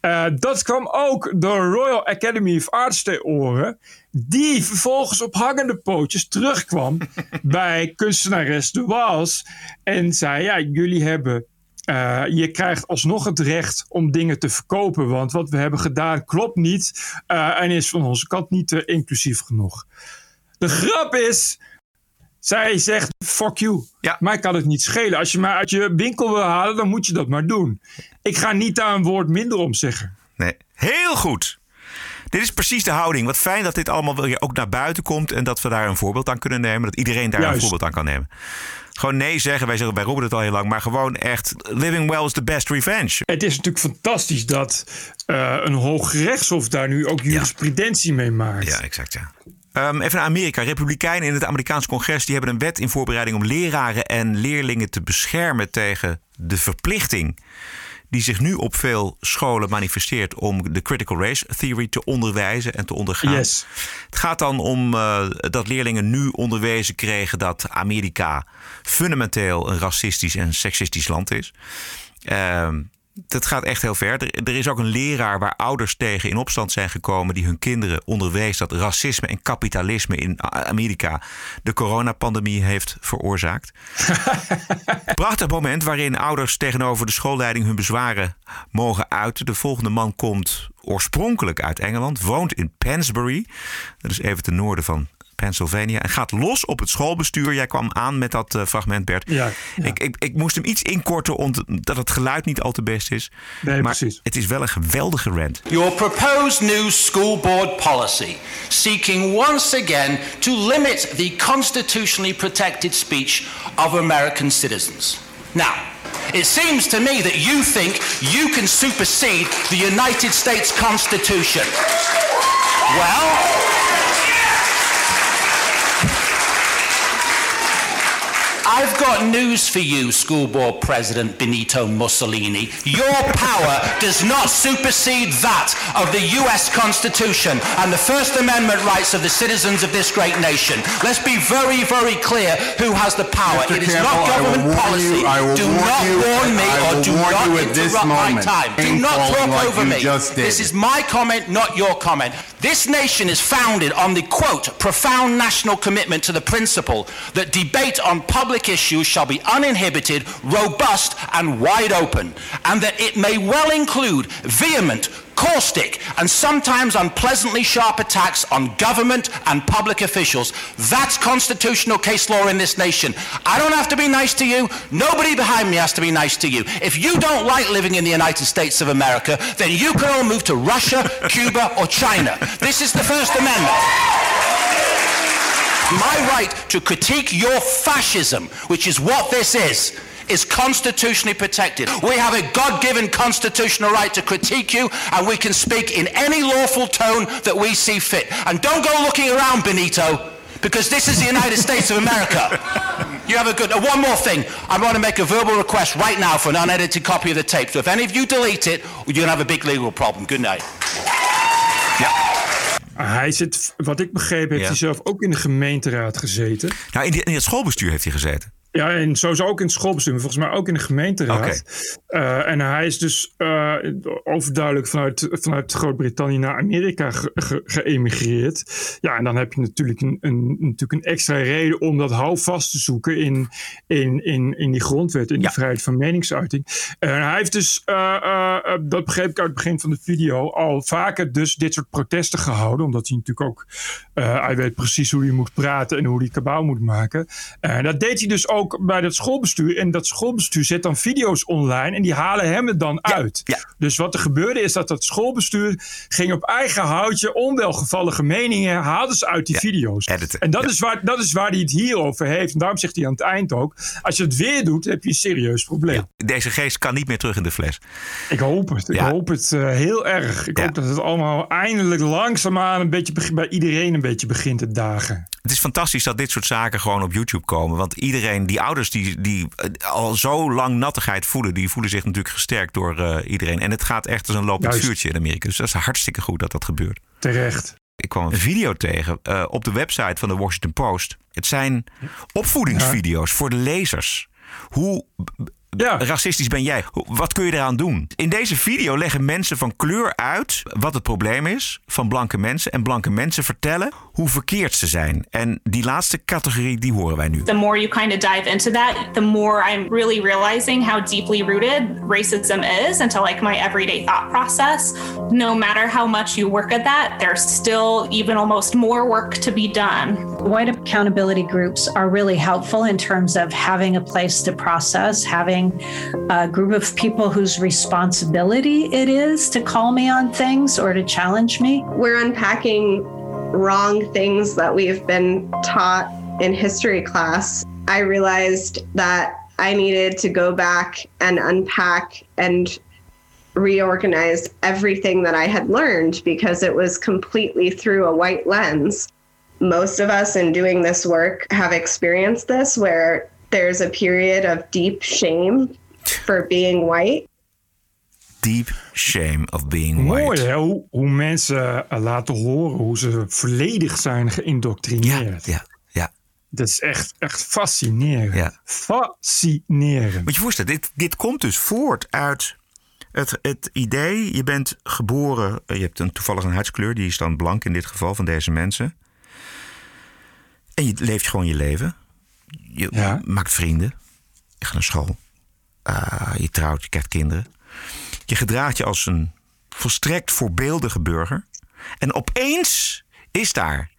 Eh, dat kwam ook de Royal Academy of Arts ter oren. Die vervolgens op hangende pootjes terugkwam bij kunstenares De Waals. En zei: Ja, jullie hebben. Eh, je krijgt alsnog het recht om dingen te verkopen. Want wat we hebben gedaan klopt niet. eh, en is van onze kant niet eh, inclusief genoeg. De grap is. Zij zegt: fuck you. Mij kan het niet schelen. Als je mij uit je winkel wil halen, dan moet je dat maar doen. Ik ga niet daar een woord minder om zeggen. Nee, heel goed. Dit is precies de houding. Wat fijn dat dit allemaal weer ook naar buiten komt en dat we daar een voorbeeld aan kunnen nemen. Dat iedereen daar een voorbeeld aan kan nemen. Gewoon nee zeggen. Wij zeggen bij Robert het al heel lang. Maar gewoon echt, living well is the best revenge. Het is natuurlijk fantastisch dat eh, een hoog rechtshof daar nu ook jurisprudentie mee maakt. Ja, exact ja. Ehm, even naar Amerika. Republikeinen in het Amerikaanse congres die hebben een wet in voorbereiding om leraren en leerlingen te beschermen tegen de verplichting die zich nu op veel scholen manifesteert om de critical race theory te onderwijzen en te ondergaan. Yes. Het gaat dan om eh, dat leerlingen nu onderwezen kregen dat Amerika fundamenteel een racistisch en seksistisch land is. Ehm, dat gaat echt heel ver. Er, er is ook een leraar waar ouders tegen in opstand zijn gekomen die hun kinderen onderwees dat racisme en kapitalisme in Amerika de coronapandemie heeft veroorzaakt. Prachtig moment waarin ouders tegenover de schoolleiding hun bezwaren mogen uiten. De volgende man komt oorspronkelijk uit Engeland, woont in Pensbury. Dat is even ten noorden van Pennsylvania. En gaat los op het schoolbestuur. Jij kwam aan met dat eh, fragment, Bert. Ja, Ik, ik, ik moest hem iets inkorten omdat het geluid niet al te best is. Nee, maar precies. het is wel een geweldige rant. Your proposed new school board policy, seeking once again to limit the constitutionally protected speech of American citizens. Now, it seems to me that you think you can supersede the United States Constitution. Well, I've got news for you, School Board President Benito Mussolini. Your power does not supersede that of the US Constitution and the First Amendment rights of the citizens of this great nation. Let's be very, very clear who has the power. Mr. It is Campbell, not government policy. you- do warn not you- warn me or do not you at this interrupt my time. Do not talk like over me. This is my comment, not your comment. This nation is founded on the quote, profound national commitment to the principle that debate on public issues shall be uninhibited, robust, and wide open, and that it may well include vehement, caustic, and sometimes unpleasantly sharp attacks on government and public officials. That's constitutional case law in this nation. I don't have to be nice to you. Nobody behind me has to be nice to you. If you don't like living in the United States of America, then you can all move to Russia, Cuba, or China. This is the First Amendment. My right to critique your fascism, which is what this is, is constitutionally protected. We have a God given constitutional right to critique you, and we can speak in any lawful tone that we see fit. And don't go looking around, Benito, because this is the United States of America. You have a good. Uh, one more thing. I want to make a verbal request right now for an unedited copy of the tape. So if any of you delete it, you're going to have a big legal problem. Good night. Hij zit, wat ik begreep, heeft Ja. hij zelf ook in de gemeenteraad gezeten. Nou, in, die- in het schoolbestuur heeft hij gezeten. Ja, en sowieso ook in het schoolbestuur, volgens mij ook in de gemeenteraad. Eh, en hij is dus eh, overduidelijk vanuit, vanuit Groot-Brittannië naar Amerika ge- ge- geëmigreerd. Ja, en dan heb je natuurlijk een, een, natuurlijk een extra reden om dat houvast te zoeken in, in, in, in die grondwet, in die vrijheid van meningsuiting. En hij heeft dus, eh, eh, eh, dat begreep ik uit het begin van de video, al vaker dus dit soort protesten gehouden. Omdat hij natuurlijk ook, eh, hij weet precies hoe hij moet praten en hoe hij kabaal moet maken. En dat deed hij dus ook bij dat schoolbestuur. En dat schoolbestuur zet dan video's online en die halen hem er dan uit. Dus wat er gebeurde is dat dat schoolbestuur ging op eigen houtje onwelgevallige meningen haalden ze uit die video's. En dat, is waar, dat is waar hij het hier over heeft. En daarom zegt hij aan het eind ook, als je het weer doet, heb je een serieus probleem. Deze geest kan niet meer terug in de fles. Ik hoop het. Ik hoop het eh, heel erg. Ik hoop dat het allemaal eindelijk langzaamaan een beetje bij iedereen een beetje begint te dagen. Het is fantastisch dat dit soort zaken gewoon op YouTube komen. Want iedereen, die ouders die, die eh, al zo lang nattigheid voelen, die voelen zich natuurlijk gesterkt door eh, iedereen. En het gaat echt als een lopend Juist. vuurtje in Amerika. Dus dat is hartstikke goed dat dat gebeurt. Terecht. Ik kwam een video tegen eh, op de website van de Washington Post. Het zijn opvoedingsvideo's voor de lezers. Hoe b- racistisch ben jij? Wat kun je eraan doen? In deze video leggen mensen van kleur uit wat het probleem is van blanke mensen. En blanke mensen vertellen hoe verkeerd ze zijn. En die laatste categorie, die horen wij nu. The more you kind of dive into that, the more I'm really realizing how deeply rooted racism is into like my everyday thought process. No matter how much you work at that, there's still even almost more work to be done. White accountability groups are really helpful in terms of having a place to process, having a group of people whose responsibility it is to call me on things or to challenge me. We're unpacking wrong things that we've been taught in history class. I realized that I needed to go back and unpack and reorganize everything that I had learned because it was completely through a white lens. Most of us in doing this work have experienced this where there's a period of deep shame for being white. Deep shame of being white. Mooi hè, hoe, hoe mensen eh, laten horen hoe ze volledig zijn geïndoctrineerd. Ja, ja. Dat is echt, echt fascinerend. Fascinerend. Moet je voorstellen, dit, dit komt dus voort uit het, het idee... je bent geboren, je hebt een, toevallig een huidskleur... die is dan blank in dit geval van deze mensen. En je leeft gewoon je leven. Je maakt vrienden. Je gaat naar school. Eh, je trouwt, je krijgt kinderen. Je gedraagt je als een volstrekt voorbeeldige burger. En opeens is daar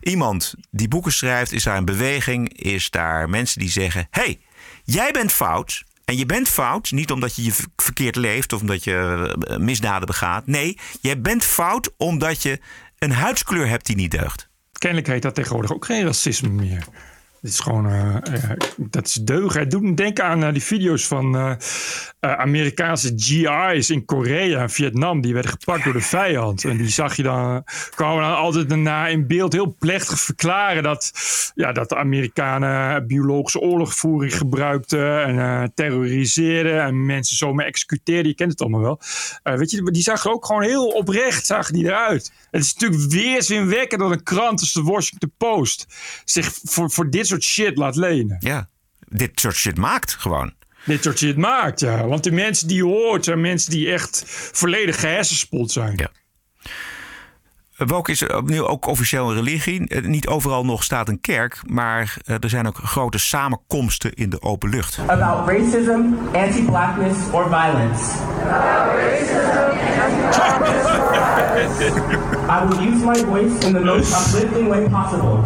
iemand die boeken schrijft, is daar een beweging, is daar mensen die zeggen: hey, jij bent fout. En je bent fout, niet omdat je je verkeerd leeft of omdat je eh, misdaden begaat. Nee, jij bent fout omdat je een huidskleur hebt die niet deugt. Kennelijk heet dat tegenwoordig ook geen racisme meer. Het is gewoon, eh, eh, dat is deugen. Het doet me denken aan eh, die video's van Amerikaanse GI's in Korea en Vietnam. Die werden gepakt door de vijand. En die zag je dan, kwamen dan altijd daarna in beeld heel plechtig verklaren dat, ja, dat de Amerikanen biologische oorlogvoering gebruikten en terroriseerden en mensen zomaar executeerden. Je kent het allemaal wel. Weet je, die zagen ook gewoon heel oprecht zagen die eruit. Het is natuurlijk weerzinwekkend dat een krant als de Washington Post zich voor, voor dit soort shit laat lenen. Ja, dit soort shit maakt gewoon. Dit soort shit maakt, ja. Want de mensen die je hoort zijn mensen die echt volledig gehersenspoeld zijn. Ja. Woke is opnieuw ook officieel een religie. Eh, Niet overal nog staat een kerk, maar eh, er zijn ook grote samenkomsten in de open lucht. about racism, anti-blackness, or violence. I will use my voice in the most uplifting way possible.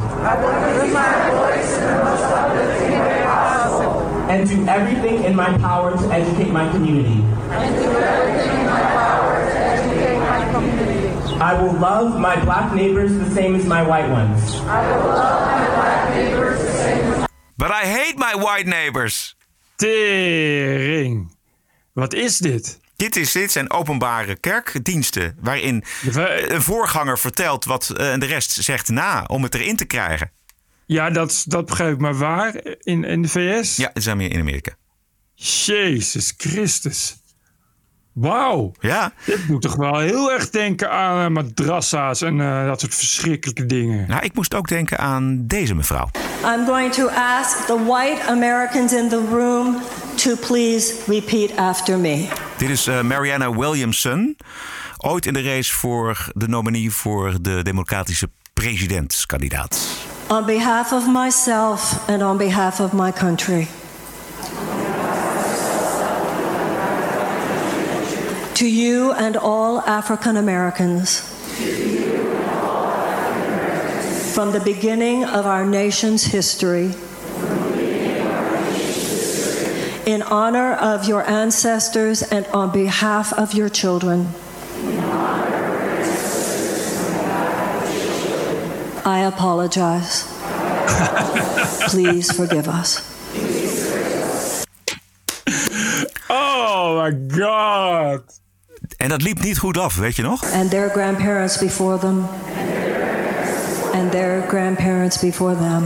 And do everything in my power to educate my community. I will love my black neighbors the same as my white ones. I will love my black neighbors the same as But I hate my white neighbors. Tering. Wat is dit? Dit, is, dit zijn openbare kerkdiensten waarin een voorganger vertelt wat eh, en de rest zegt na om het erin te krijgen. Ja, dat, dat begrijp ik. Maar waar? In, in de VS? Ja, zijn we in Amerika. Jezus Christus. Wauw. Ja. Dit moet toch wel heel erg denken aan uh, madrassa's en uh, dat soort verschrikkelijke dingen. Nou, ik moest ook denken aan deze mevrouw. I'm going to ask the white Americans in the room to please repeat after me. Dit is uh, Mariana Williamson. Ooit in de race voor de nominee voor de democratische presidentskandidaat. On behalf of myself and on behalf of my country. To you and all African Americans. From the beginning of our nation's history. In honor of your ancestors and on behalf of your children. I apologize. Please forgive us. Oh my God. En dat liep niet goed af, weet je nog? And their grandparents before them. And their grandparents before them.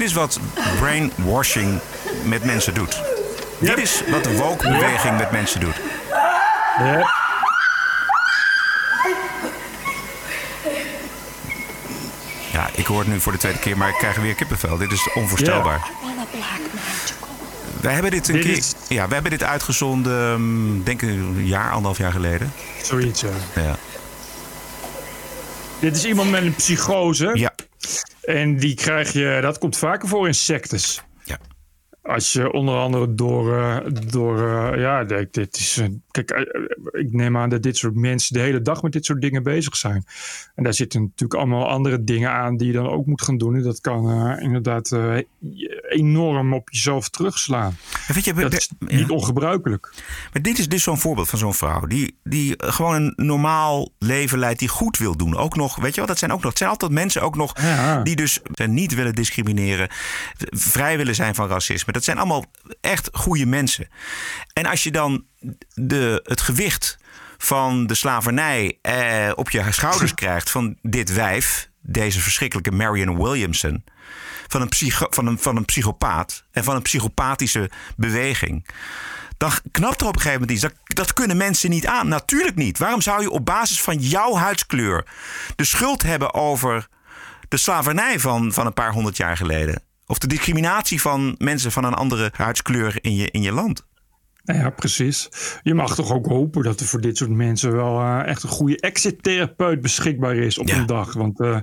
Dit is wat brainwashing met mensen doet. Dit is wat de woke-beweging met mensen doet. Ja. Ja, ik hoor het nu voor de tweede keer, maar ik krijg weer kippenvel. Dit is onvoorstelbaar. Wij hebben dit een Dit keer. is- Ja, we hebben dit uitgezonden, mm, denk ik een jaar, anderhalf jaar geleden. Zoiets, ja. Ja. Dit is iemand met een psychose. Ja. En die krijg je, dat komt vaker voor in sectes. Ja. Als je onder andere door, eh, door eh, ja, dit, dit is, eh, kijk, eh, eh, ik neem aan dat dit soort mensen de hele dag met dit soort dingen bezig zijn. En daar zitten natuurlijk allemaal andere dingen aan die je dan ook moet gaan doen. En dat kan eh, inderdaad enorm op jezelf terugslaan. weet je, dat is niet ongebruikelijk. Maar dit is dus zo'n voorbeeld van zo'n vrouw. Die, die gewoon een normaal leven leidt. Die goed wil doen. Ook nog, weet je wel, dat zijn ook nog. Het zijn altijd mensen ook nog. Die dus niet willen discrimineren. Vrij willen zijn van racisme. Dat zijn allemaal echt goede mensen. En als je dan de, het gewicht van de slavernij eh, op je schouders krijgt. van dit wijf. Deze verschrikkelijke Marion Williamson. Van een, psycho, van, een, van een psychopaat. En van een psychopathische beweging dan knapt er op een gegeven moment iets. Dat, dat kunnen mensen niet aan. Natuurlijk niet. Waarom zou je op basis van jouw huidskleur de schuld hebben over de slavernij van, van een paar honderd jaar geleden? Of de discriminatie van mensen van een andere huidskleur in je, in je land? Nou ja, precies. Je mag toch ook hopen dat er voor dit soort mensen wel eh, echt een goede exit-therapeut beschikbaar is op een dag. Want eh,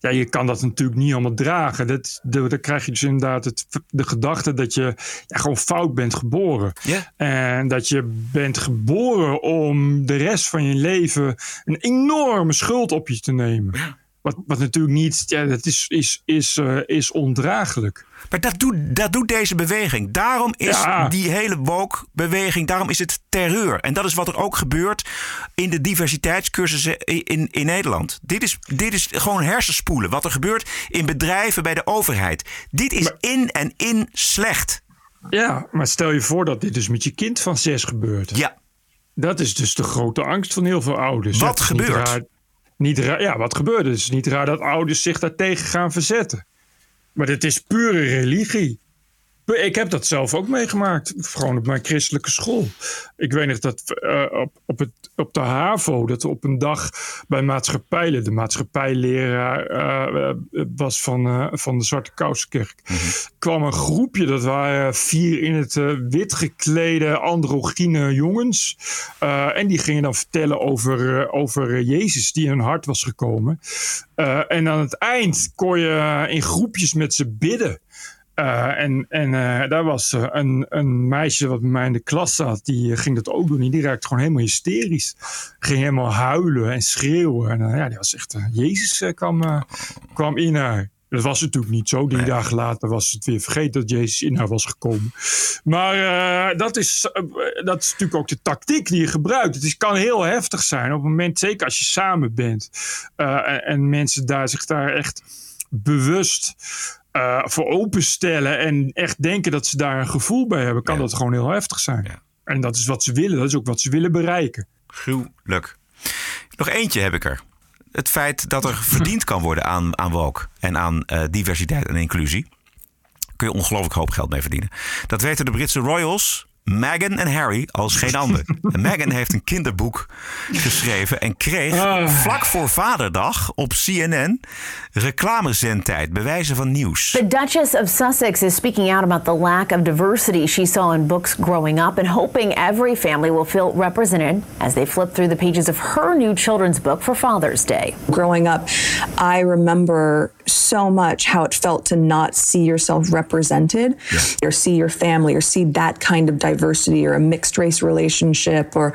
ja, je kan dat natuurlijk niet allemaal dragen. Dat, de- dan krijg je dus inderdaad het, de gedachte dat je ja, gewoon fout bent geboren. En dat je bent geboren om de rest van je leven een enorme schuld op je te nemen. Wat, wat natuurlijk niet, ja, dat is, is, is, eh, is ondraaglijk. Maar dat doet, dat doet deze beweging. Daarom is Ja. die hele woke-beweging, daarom is het terreur. En dat is wat er ook gebeurt in de diversiteitscursussen in, in, Nederland. Dit is, dit is gewoon hersenspoelen. Wat er gebeurt in bedrijven bij de overheid. Dit is in en in slecht. Ja, maar stel je voor dat dit dus met je kind van zes gebeurt. Ja. Dat is dus de grote angst van heel veel ouders. Wat gebeurt? Niet raar, ja, wat gebeurt? Het is niet raar dat ouders zich daartegen gaan verzetten. Maar dit is pure religie. Ik heb dat zelf ook meegemaakt. Gewoon op mijn christelijke school. Ik weet nog dat eh, op, op, het, op de HAVO, dat op een dag bij maatschappijlen, de maatschappijleraar eh, eh, was van, van de Zwarte Kousenkerk, kwam een groepje, dat waren vier in het wit geklede androgyne jongens. En die gingen dan vertellen over, over Jezus die in hun hart was gekomen. En aan het eind kon je in groepjes met ze bidden. Uh, en en uh, daar was uh, een, een meisje wat bij mij in de klas zat, die ging dat ook doen. Die raakte gewoon helemaal hysterisch. Ging helemaal huilen en schreeuwen. En ja, die was echt, Jezus kwam, kwam in haar. Dat was natuurlijk niet zo. Drie nee. dagen later was het weer vergeten dat Jezus in haar was gekomen. Maar uh, dat, is, uh, dat is natuurlijk ook de tactiek die je gebruikt. Het is, kan heel heftig zijn op het moment, zeker als je samen bent. Uh, en, en, mensen daar zich daar echt bewust voor openstellen. En echt denken dat ze daar een gevoel bij hebben. Kan ja. dat gewoon heel heftig zijn. Ja. En dat is wat ze willen. Dat is ook wat ze willen bereiken. Gruwelijk. Nog eentje heb ik er het feit dat er verdiend kan worden aan, aan woke en aan uh, diversiteit en inclusie. Kun je ongelooflijk hoop geld mee verdienen. Dat weten de Britse Royals, Meghan en Harry als geen ander. En Meghan heeft een kinderboek geschreven en kreeg Ah. vlak voor Vaderdag op CNN reclamezendtijd, bewijzen van nieuws. The Duchess of Sussex is speaking out about the lack of diversity she saw in books growing up and hoping every family will feel represented as they flip through the pages of her new children's book for Father's Day. Growing up, I remember so much how it felt to not see yourself represented or see your family or see that kind of diversity or a mixed race relationship or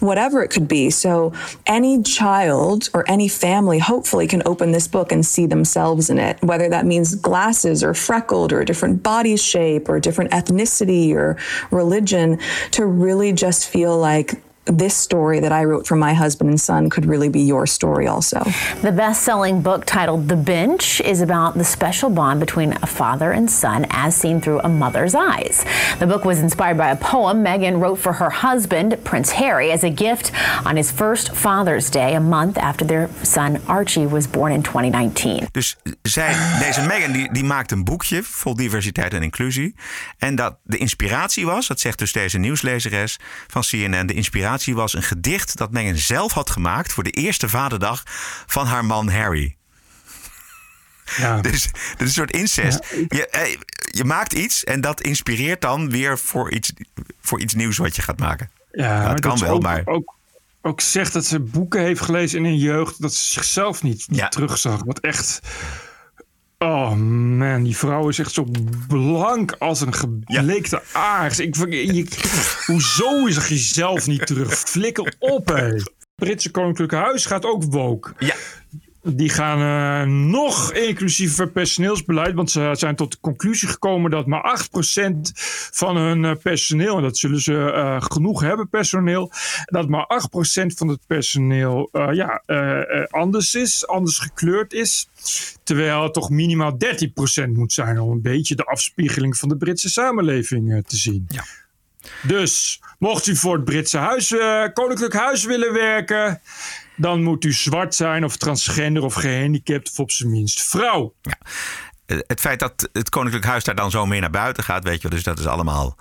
whatever it could be. So any child or any family hopefully can open this book and see themselves in it, whether that means glasses or freckled or a different body shape or a different ethnicity or religion, to really just feel like this story that I wrote for my husband and son could really be your story also. The best selling book titled The Bench is about the special bond between a father and son as seen through a mother's eyes. The book was inspired by a poem Meghan wrote for her husband, Prince Harry, as a gift on his first Father's Day, a month after their son Archie was born in 2019. Dus zij, deze Meghan die, die maakt een boekje vol diversiteit en inclusie. En dat de inspiratie was, dat zegt dus deze nieuwslezeres van CNN, de inspiratie was een gedicht dat Meghan zelf had gemaakt voor de eerste vaderdag van haar man Harry. Ja. Dus dat is een soort incest. Je, eh, je maakt iets en dat inspireert dan weer voor iets, voor iets nieuws wat je gaat maken. Ja, dat maar kan wel, ook, maar Ook, ook zegt dat ze boeken heeft gelezen in een jeugd dat ze zichzelf niet, niet terugzag. Wat echt. Oh man, die vrouw is echt zo blank als een gebleekte aars. Ik, je, hoezo is er jezelf niet terug? Flikker op, hé. Britse Koninklijke Huis gaat ook woke. Ja. Die gaan uh, nog inclusiever personeelsbeleid. Want ze zijn tot de conclusie gekomen dat maar 8% van hun uh, personeel, en dat zullen ze uh, genoeg hebben, personeel, dat maar 8% van het personeel ja, anders is, anders gekleurd is. Terwijl het toch minimaal 13% moet zijn om een beetje de afspiegeling van de Britse samenleving te zien. Ja. Dus mocht u voor het Britse huis, Koninklijk Huis willen werken dan moet u zwart zijn of transgender of gehandicapt of op zijn minst vrouw. Ja. Het feit dat het Koninklijk Huis daar dan zo mee naar buiten gaat, weet je wel, dus dat is allemaal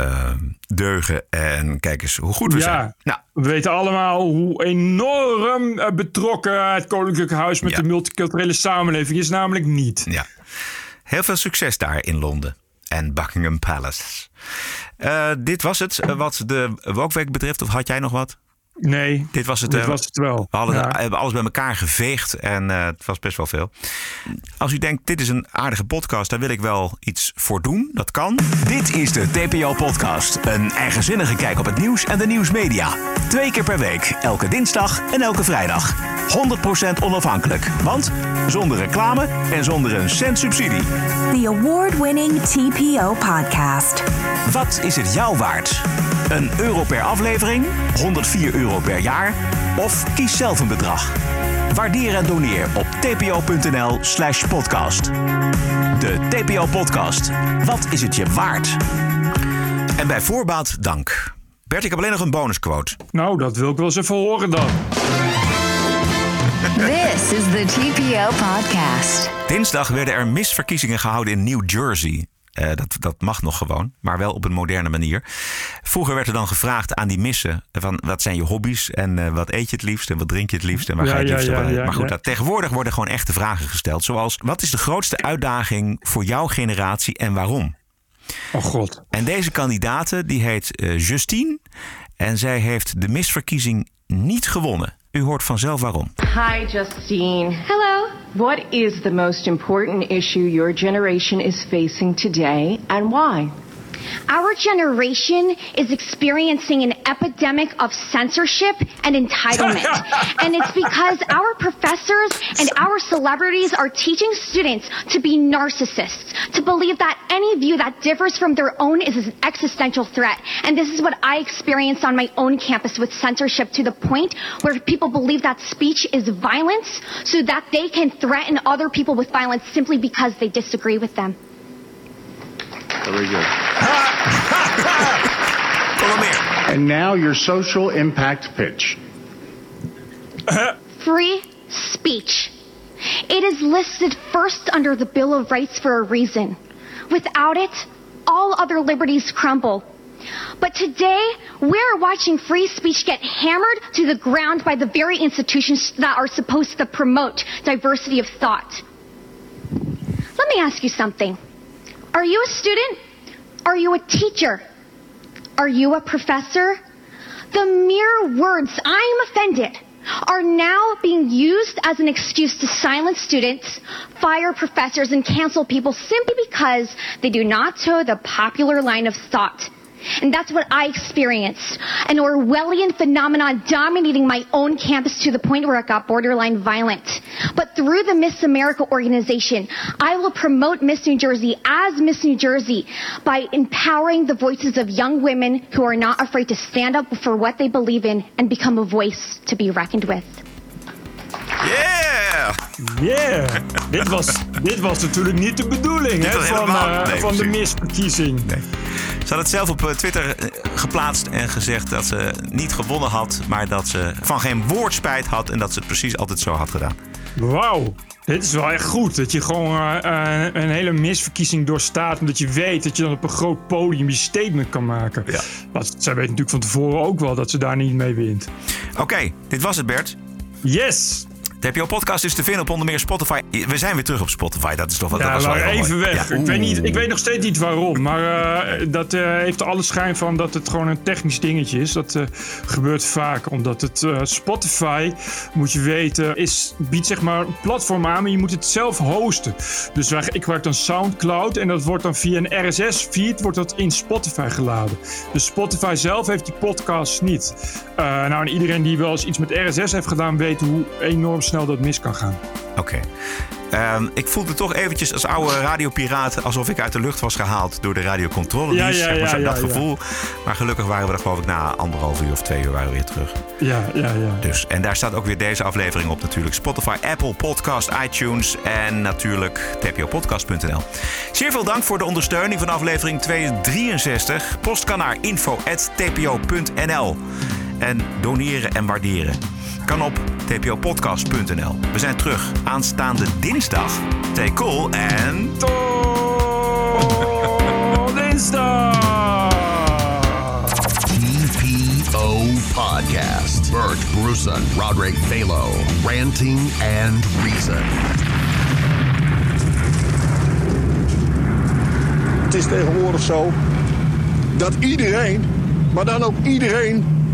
uh, deugen. En kijk eens hoe goed we ja, zijn. Nou. We weten allemaal hoe enorm betrokken het Koninklijk Huis met Ja. de multiculturele samenleving is, namelijk niet. Ja. Heel veel succes daar in Londen en Buckingham Palace. Uh, dit was het uh, wat de Wokweek betreft, of had jij nog wat? Nee, dit was het, dit uh, was het wel. We hadden, Ja. hebben alles bij elkaar geveegd en uh, het was best wel veel. Als u denkt, dit is een aardige podcast, daar wil ik wel iets voor doen. Dat kan. Dit is de TPO-podcast. Een eigenzinnige kijk op het nieuws en de nieuwsmedia. Twee keer per week, elke dinsdag en elke vrijdag. 100% onafhankelijk, want zonder reclame en zonder een cent subsidie. The award-winning TPO podcast. Wat is het jou waard? Een euro per aflevering, 104 euro per jaar of kies zelf een bedrag. Waardeer en doneer op tpo.nl slash podcast. De TPO podcast. Wat is het je waard? En bij voorbaat dank. Bert, ik heb alleen nog een bonusquote. Nou, dat wil ik wel eens even horen dan. This is the TPO podcast. Dinsdag werden er misverkiezingen gehouden in New Jersey. Uh, dat, dat mag nog gewoon, maar wel op een moderne manier. Vroeger werd er dan gevraagd aan die missen: van wat zijn je hobby's en uh, wat eet je het liefst en wat drink je het liefst en waar Ja, ga je het liefst ja, Maar goed, dat, tegenwoordig worden gewoon echte vragen gesteld. Zoals: wat is de grootste uitdaging voor jouw generatie en waarom? Oh god. En deze kandidaat die heet uh, Justine en zij heeft de misverkiezing niet gewonnen. U hoort vanzelf waarom. Hi, Justine. Hello. What is the most important issue your generation is facing today and why? Our generation is experiencing an epidemic of censorship and entitlement. and it's because our professors and our celebrities are teaching students to be narcissists, to believe that any view that differs from their own is an existential threat. And this is what I experienced on my own campus with censorship to the point where people believe that speech is violence so that they can threaten other people with violence simply because they disagree with them. Very good. And now your social impact pitch. Free speech. It is listed first under the Bill of Rights for a reason. Without it, all other liberties crumble. But today, we're watching free speech get hammered to the ground by the very institutions that are supposed to promote diversity of thought. Let me ask you something. Are you a student? Are you a teacher? Are you a professor? The mere words, I'm offended, are now being used as an excuse to silence students, fire professors, and cancel people simply because they do not toe the popular line of thought. And that's what I experienced. An Orwellian phenomenon dominating my own campus to the point where it got borderline violent. But through the Miss America organization, I will promote Miss New Jersey as Miss New Jersey by empowering the voices of young women who are not afraid to stand up for what they believe in and become a voice to be reckoned with. Yeah! Yeah! dit, was, dit was natuurlijk niet de bedoeling hè, van, eh, nee, van de misverkiezing. Ze had het zelf op eh, Twitter eh, geplaatst en gezegd dat ze niet gewonnen had, maar dat ze van geen woord spijt had en dat ze het precies altijd zo had gedaan. Wauw, dit is wel echt goed. Dat je gewoon een hele misverkiezing doorstaat. Omdat je weet dat je dan op een groot podium je statement kan maken. Ja. Want zij weet natuurlijk van tevoren ook wel dat ze daar niet mee wint. Oké, dit was het Bert. Yes! De TPO podcast is te vinden op onder meer Spotify. We zijn weer terug op Spotify, dat is toch wat Ja, dat was wel even mooi. weg. Ja, ik, weet niet, ik weet nog steeds niet waarom. Maar eh, dat eh, heeft alle schijn van dat het gewoon een technisch dingetje is. Dat eh, gebeurt vaak. Omdat het Spotify, moet je weten, is, biedt zeg maar een platform aan. Maar je moet het zelf hosten. Dus wij, ik gebruik dan Soundcloud. En dat wordt dan via een RSS-feed wordt dat in Spotify geladen. Dus Spotify zelf heeft die podcast niet. Nou, en iedereen die wel eens iets met RSS heeft gedaan... weet hoe enorm snel dat mis kan gaan. Oké. Ehm, ik voelde toch eventjes als oude radiopiraat alsof ik uit de lucht was gehaald door de radiocontrole. Ja, ja, zeg maar, ja, zo, ja, dat ja. gevoel. Maar gelukkig waren we er geloof ik na anderhalf uur of twee uur waren we weer terug. Ja, ja, ja. Dus, en daar staat ook weer deze aflevering op natuurlijk. Spotify, Apple Podcast, iTunes en natuurlijk tpopodcast.nl. Zeer veel dank voor de ondersteuning van aflevering 263. Post kan naar info.tpo.nl. En doneren en waarderen kan op tpopodcast.nl. We zijn terug aanstaande dinsdag. Stay cool en... TPO Podcast. Bert Bruson, Roderick Balo, ranting and reason. Het is tegenwoordig zo dat iedereen, maar dan ook iedereen,